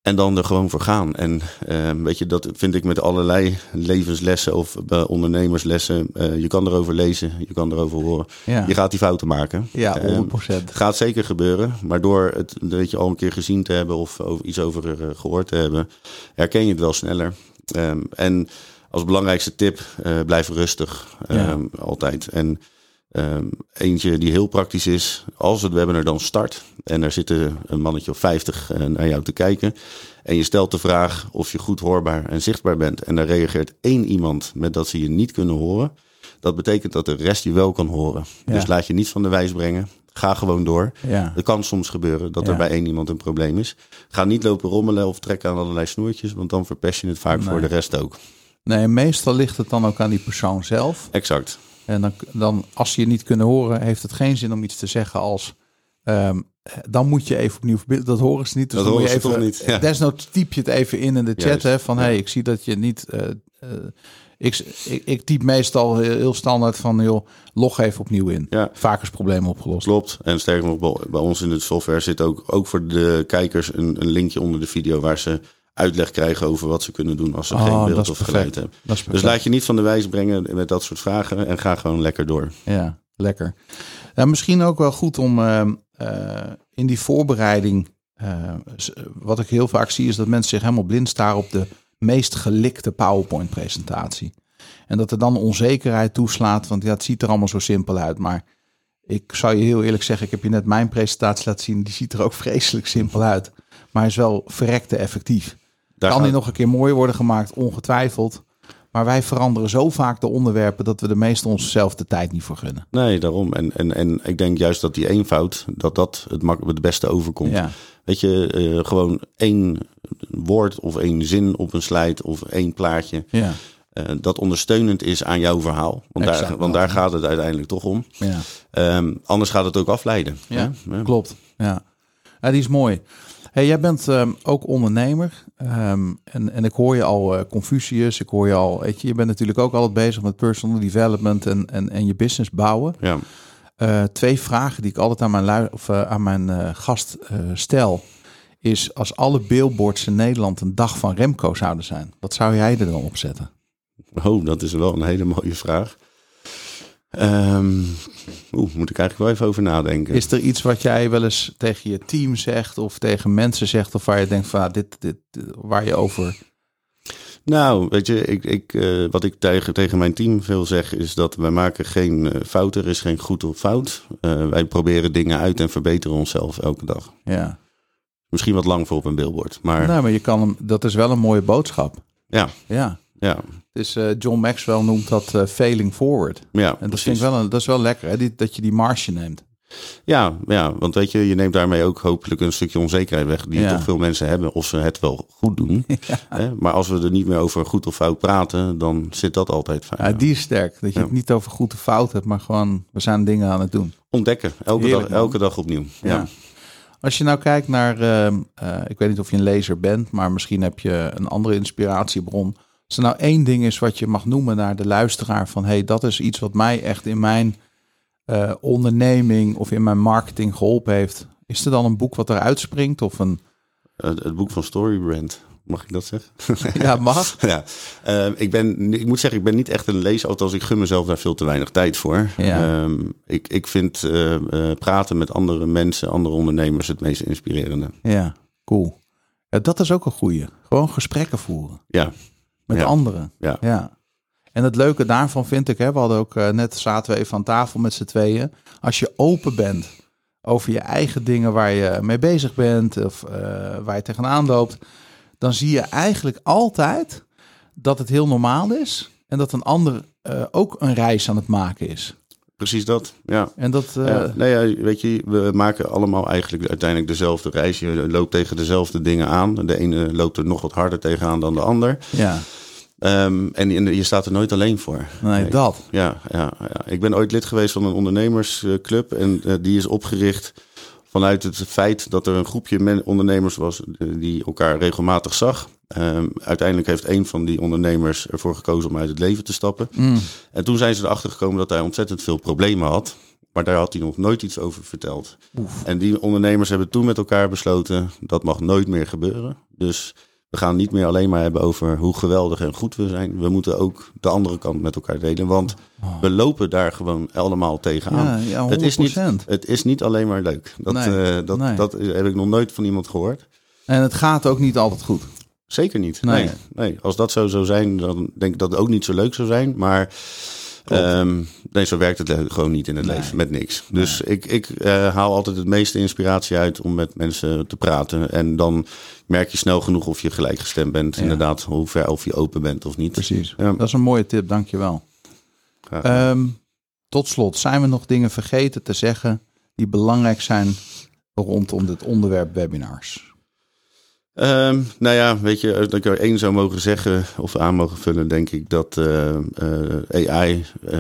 Speaker 4: En dan er gewoon voor gaan. En ehm, weet je, dat vind ik met allerlei levenslessen of eh, ondernemerslessen. Eh, je kan erover lezen, je kan erover horen.
Speaker 1: ja.
Speaker 4: Je gaat die fouten maken.
Speaker 1: ja
Speaker 4: Ehm,
Speaker 1: 100%.
Speaker 4: het gaat zeker gebeuren, maar door het weet je, al een keer gezien te hebben of over, iets over eh, gehoord te hebben, herken je het wel sneller. Ehm, en als belangrijkste tip, blijf rustig.
Speaker 1: Ja.
Speaker 4: Ehm, Altijd. En ehm, eentje die heel praktisch is, als het webinar dan start en er zitten een mannetje of 50 eh, naar jou te kijken. En je stelt de vraag of je goed hoorbaar en zichtbaar bent. En daar reageert één iemand met dat ze je niet kunnen horen. Dat betekent dat de rest je wel kan horen.
Speaker 1: Ja.
Speaker 4: Dus laat je niet van de wijs brengen. Ga gewoon door.
Speaker 1: Ja.
Speaker 4: Het kan soms gebeuren dat
Speaker 1: Ja.
Speaker 4: er bij één iemand een probleem is. Ga niet lopen rommelen of trekken aan allerlei snoertjes, want dan verpest je het vaak
Speaker 1: Nee.
Speaker 4: voor de rest ook.
Speaker 1: Nee, meestal ligt het dan ook aan die persoon zelf.
Speaker 4: Exact.
Speaker 1: En dan, dan, als ze je niet kunnen horen, heeft het geen zin om iets te zeggen als... ehm, dan moet je even opnieuw verbinden. Dat horen ze niet. Dus
Speaker 4: Dat
Speaker 1: je
Speaker 4: horen ze
Speaker 1: even,
Speaker 4: toch niet, ja.
Speaker 1: Desnoods typ je het even in in de chat.
Speaker 4: Juist,
Speaker 1: Hè, van,
Speaker 4: ja.
Speaker 1: hey, ik zie dat je niet... eh, eh, ik, ik, ik typ meestal heel, standaard van, joh, log even opnieuw in.
Speaker 4: Ja.
Speaker 1: Vaak is probleem opgelost.
Speaker 4: Klopt. En sterker nog, bij- bij ons in de software zit ook, ook voor de kijkers een, een linkje onder de video waar ze uitleg krijgen over wat ze kunnen doen als ze
Speaker 1: Oh,
Speaker 4: geen
Speaker 1: dat
Speaker 4: beeld of geluid hebben. Dus laat je niet van de wijs brengen met dat soort vragen en ga gewoon lekker door.
Speaker 1: Ja, lekker. Ja, misschien ook wel goed om ehm, eh, in die voorbereiding. eh, wat ik heel vaak zie, is dat mensen zich helemaal blind staren op de meest gelikte PowerPoint-presentatie. En dat er dan onzekerheid toeslaat, want ja, het ziet er allemaal zo simpel uit. Maar ik zou je heel eerlijk zeggen, ik heb je net mijn presentatie laten zien. Die ziet er ook vreselijk simpel uit. Maar is wel verrekte effectief.
Speaker 4: Daar
Speaker 1: kan die nog een keer mooier worden gemaakt? Ongetwijfeld. Maar wij veranderen zo vaak de onderwerpen dat we de meeste onszelf de tijd niet voor gunnen.
Speaker 4: Nee, daarom. En, en, en ik denk juist dat die eenvoud, dat dat het, mak- het beste overkomt.
Speaker 1: Ja,
Speaker 4: Weet je, eh, gewoon één woord of één zin op een slide of één plaatje.
Speaker 1: ja,
Speaker 4: eh, dat ondersteunend is aan jouw verhaal. Want, daar, want daar gaat het uiteindelijk toch om.
Speaker 1: ja.
Speaker 4: Ehm, anders gaat het ook afleiden.
Speaker 1: Ja,
Speaker 4: hè? Ja.
Speaker 1: klopt. Ja. ja, die is mooi. Hey, jij bent ehm, ook ondernemer ehm, en, en ik hoor je al eh, Confucius, ik hoor je al, weet je, je bent natuurlijk ook altijd bezig met personal development en, en, en je business bouwen.
Speaker 4: Ja.
Speaker 1: Eh, twee vragen die ik altijd aan mijn, of, eh, aan mijn gast stel, is als alle billboards in Nederland een dag van Remco zouden zijn, wat zou jij er dan op zetten?
Speaker 4: Oh, dat is wel een hele mooie vraag. Ehm, Oeh, moet ik eigenlijk wel even over nadenken.
Speaker 1: Is er iets wat jij wel eens tegen je team zegt of tegen mensen zegt of waar je denkt van ah, dit, dit, dit- waar je over...
Speaker 4: Nou, weet je, ik, ik, eh, wat ik tegen, tegen mijn team veel zeg is dat wij maken geen eh, fouten. Er is geen goed of fout. Eh, wij proberen dingen uit en verbeteren onszelf elke dag.
Speaker 1: Ja.
Speaker 4: Misschien wat lang voor op een billboard. Maar
Speaker 1: Nou, maar je kan hem, dat is wel een mooie boodschap.
Speaker 4: ja,
Speaker 1: Ja.
Speaker 4: Ja,
Speaker 1: Dus John Maxwell noemt dat eh, failing forward.
Speaker 4: ja.
Speaker 1: En dat
Speaker 4: precies.
Speaker 1: vind ik wel, een, dat is wel lekker, hè? Die, dat je die marge neemt.
Speaker 4: Ja, ja, want weet je, je neemt daarmee ook hopelijk een stukje onzekerheid weg. Die
Speaker 1: Ja.
Speaker 4: toch veel mensen hebben of ze het wel goed doen. Hè? Maar als we er niet meer over goed of fout praten, dan zit dat altijd fijn.
Speaker 1: Ja, die is sterk. Dat je
Speaker 4: Ja.
Speaker 1: het niet over goed of fout hebt, maar gewoon, we zijn dingen aan het doen.
Speaker 4: Ontdekken, elke,
Speaker 1: Heerlijk,
Speaker 4: dag, elke dag opnieuw. Ja.
Speaker 1: Ja. Als je nou kijkt naar, ehm, eh, ik weet niet of je een lezer bent, maar misschien heb je een andere inspiratiebron. Als er nou één ding is wat je mag noemen naar de luisteraar van, hey, dat is iets wat mij echt in mijn eh, onderneming of in mijn marketing geholpen heeft. Is er dan een boek wat eruit springt of een,
Speaker 4: Eh, het boek van Storybrand, mag ik dat zeggen?
Speaker 1: ja, mag?
Speaker 4: ja, Eh, ik, ben, ik moet zeggen, ik ben niet echt een lezer, althans ik gun mezelf daar veel te weinig tijd voor.
Speaker 1: Ja.
Speaker 4: Ehm, ik, ik vind praten met andere mensen, andere ondernemers het meest inspirerende.
Speaker 1: Ja, cool. Ja, dat is ook een goeie. Gewoon gesprekken voeren
Speaker 4: Ja,
Speaker 1: met
Speaker 4: Ja.
Speaker 1: anderen.
Speaker 4: ja.
Speaker 1: Ja. En het leuke daarvan vind ik, hè, we hadden ook eh, net zaten we even aan tafel met z'n tweeën. Als je open bent over je eigen dingen waar je mee bezig bent of eh, waar je tegenaan loopt, dan zie je eigenlijk altijd dat het heel normaal is en dat een ander eh, ook een reis aan het maken is.
Speaker 4: Precies dat. Ja.
Speaker 1: En dat, eh,
Speaker 4: nee, ja, weet je, we maken allemaal eigenlijk uiteindelijk dezelfde reis. Je loopt tegen dezelfde dingen aan. De ene loopt er nog wat harder tegenaan dan de ander.
Speaker 1: ja,
Speaker 4: Ehm, en, en je staat er nooit alleen voor.
Speaker 1: nee, dat.
Speaker 4: Ja, ja, ja, ik ben ooit lid geweest van een ondernemersclub. En eh, die is opgericht vanuit het feit dat er een groepje ondernemers was eh, die elkaar regelmatig zag. Ehm, uiteindelijk heeft een van die ondernemers ervoor gekozen om uit het leven te stappen.
Speaker 1: Mm,
Speaker 4: En toen zijn ze erachter gekomen dat hij ontzettend veel problemen had. Maar daar had hij nog nooit iets over verteld. En die ondernemers hebben toen met elkaar besloten, dat mag nooit meer gebeuren. Dus we gaan niet meer alleen maar hebben over hoe geweldig en goed we zijn. We moeten ook de andere kant met elkaar delen. Want we lopen daar gewoon allemaal tegenaan.
Speaker 1: Ja, ja,
Speaker 4: het, is niet,
Speaker 1: 100%.
Speaker 4: het is niet alleen maar leuk. Dat,
Speaker 1: Nee,
Speaker 4: eh, dat,
Speaker 1: nee.
Speaker 4: dat heb ik nog nooit van iemand gehoord.
Speaker 1: En het gaat ook niet altijd goed.
Speaker 4: Zeker niet.
Speaker 1: Nee.
Speaker 4: Nee. Nee, Als dat zo zou zijn, dan denk ik dat het ook niet zo leuk zou zijn. Maar ehm, nee, zo werkt het gewoon niet in het
Speaker 1: Nee.
Speaker 4: leven met niks. Dus ik, ik eh, haal altijd het meeste inspiratie uit om met mensen te praten. En dan merk je snel genoeg of je gelijkgestemd bent.
Speaker 1: Ja.
Speaker 4: Inderdaad, hoe ver of je open bent of niet.
Speaker 1: Precies.
Speaker 4: Ja.
Speaker 1: Dat is een mooie tip, dankjewel. Ehm tot slot, zijn we nog dingen vergeten te zeggen die belangrijk zijn rondom dit onderwerp webinars?
Speaker 4: Ehm, nou ja, weet je, als ik er één zou mogen zeggen of aan mogen vullen, denk ik dat eh, eh, AI, eh,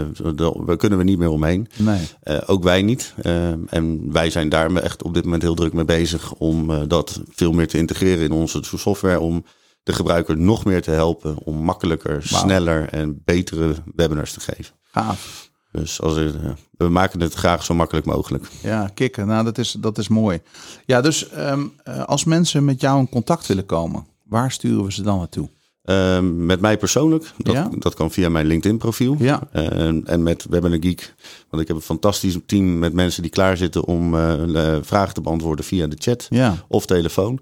Speaker 4: daar kunnen we niet meer omheen.
Speaker 1: Nee.
Speaker 4: Ook wij niet. Eh, en wij zijn daar echt op dit moment heel druk mee bezig om dat veel meer te integreren in onze software. Om de gebruiker nog meer te helpen om makkelijker, sneller en betere webinars te geven.
Speaker 1: Gaaf.
Speaker 4: Dus als we maken het graag zo makkelijk mogelijk.
Speaker 1: Ja, kicken. Nou, dat is, dat is mooi. Ja, dus ehm, eh, als mensen met jou in contact willen komen, waar sturen we ze dan naartoe?
Speaker 4: Ehm, met mij persoonlijk, dat,
Speaker 1: Ja?
Speaker 4: dat kan via mijn LinkedIn profiel.
Speaker 1: Ja,
Speaker 4: En, en met Webinar Geek. Want ik heb een fantastisch team met mensen die klaar zitten om eh, vragen te beantwoorden via de chat
Speaker 1: ja,
Speaker 4: of telefoon.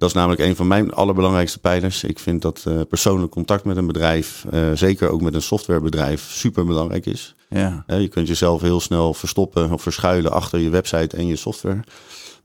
Speaker 4: Dat is namelijk een van mijn allerbelangrijkste pijlers. Ik vind dat eh, persoonlijk contact met een bedrijf, eh, zeker ook met een softwarebedrijf, super belangrijk is.
Speaker 1: ja.
Speaker 4: Je kunt jezelf heel snel verstoppen of verschuilen achter je website en je software.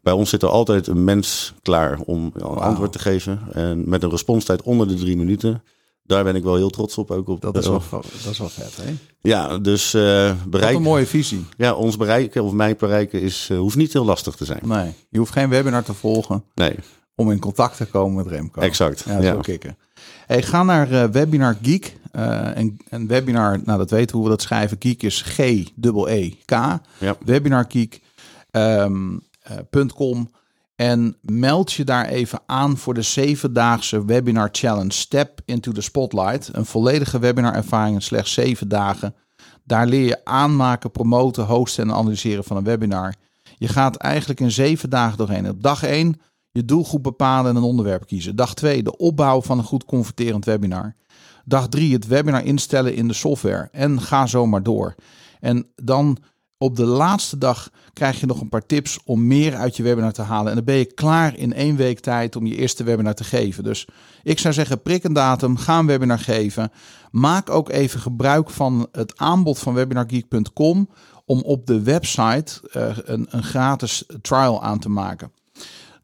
Speaker 4: Bij ons zit er altijd een mens klaar om een antwoord te geven. En met een responstijd onder de drie minuten. Daar ben ik wel heel trots op. Ook op
Speaker 1: Dat is wel, dat is wel vet, hè?
Speaker 4: Ja, dus eh
Speaker 1: Wat
Speaker 4: bereik,
Speaker 1: een mooie visie.
Speaker 4: ja, ons bereiken of mij bereiken is, eh, hoeft niet heel lastig te zijn.
Speaker 1: Nee, je hoeft geen webinar te volgen
Speaker 4: Nee,
Speaker 1: om in contact te komen met Remco.
Speaker 4: exact.
Speaker 1: Ja,
Speaker 4: Ja.
Speaker 1: kicken. Hey, ga naar eh, Webinar Geek. Eh, en, en webinar, nou dat weten we hoe we dat schrijven. Geek is G-E-E-K.
Speaker 4: Ja.
Speaker 1: Webinargeek. ehm, eh, .com. En meld je daar even aan voor de zevendaagse webinar challenge. Step into the spotlight. Een volledige webinarervaring in slechts zeven dagen. Daar leer je aanmaken, promoten, hosten en analyseren van een webinar. Je gaat eigenlijk in zeven dagen doorheen. Op dag 1 je doelgroep bepalen en een onderwerp kiezen. Dag 2 de opbouw van een goed converterend webinar. Dag 3 het webinar instellen in de software. En ga zo maar door. En dan op de laatste dag krijg je nog een paar tips om meer uit je webinar te halen. En dan ben je klaar in één week tijd om je eerste webinar te geven. Dus ik zou zeggen, prik een datum, ga een webinar geven. Maak ook even gebruik van het aanbod van webinargeek.com om op de website uh, een, een gratis trial aan te maken.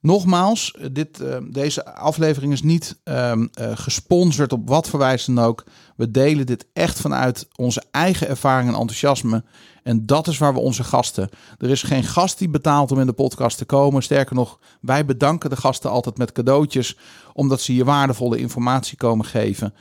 Speaker 1: Nogmaals, dit, uh, deze aflevering is niet uh, uh, gesponsord op wat voor wijze dan ook. We delen dit echt vanuit onze eigen ervaring en enthousiasme. En dat is waar we onze gasten. Er is geen gast die betaalt om in de podcast te komen. Sterker nog, wij bedanken de gasten altijd met cadeautjes, omdat ze je waardevolle informatie komen geven.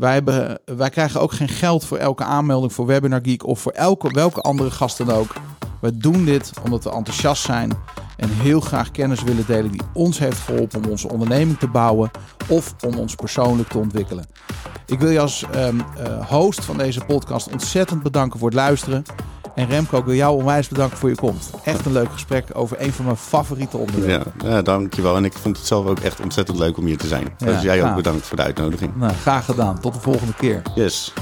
Speaker 1: Wij, krijgen ook geen geld voor elke aanmelding voor Webinar Geek of voor elke, welke andere gast dan ook. We doen dit omdat we enthousiast zijn en heel graag kennis willen delen die ons heeft geholpen om onze onderneming te bouwen of om ons persoonlijk te ontwikkelen. Ik wil je als um, uh, host van deze podcast ontzettend bedanken voor het luisteren. En Remco, ik wil jou onwijs bedanken voor je komst. Echt een leuk gesprek over een van mijn favoriete onderwerpen.
Speaker 4: Ja, ja dankjewel. En ik vond het zelf ook echt ontzettend leuk om hier te zijn. Ja, dus jij ook bedankt voor de uitnodiging.
Speaker 1: Nou, graag gedaan. Tot de volgende keer.
Speaker 4: Yes.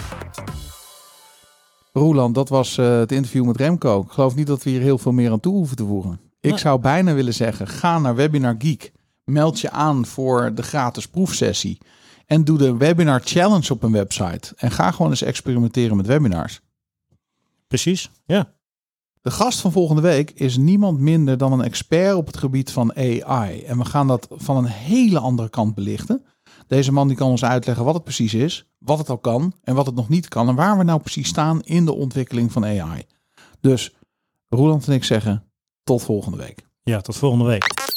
Speaker 1: Roland, dat was uh, het interview met Remco. Ik geloof niet dat we hier heel veel meer aan toe hoeven te voegen. Ik nee. zou bijna willen zeggen, ga naar Webinar Geek. Meld je aan voor de gratis proefsessie. En doe de Webinar Challenge op een website. En ga gewoon eens experimenteren met webinars.
Speaker 3: Precies, ja.
Speaker 1: De gast van volgende week is niemand minder dan een expert op het gebied van AI. En we gaan dat van een hele andere kant belichten. Deze man die kan ons uitleggen wat het precies is, wat het al kan en wat het nog niet kan. En waar we nou precies staan in de ontwikkeling van AI. Dus Roland en ik zeggen tot volgende week.
Speaker 3: Ja, tot volgende week.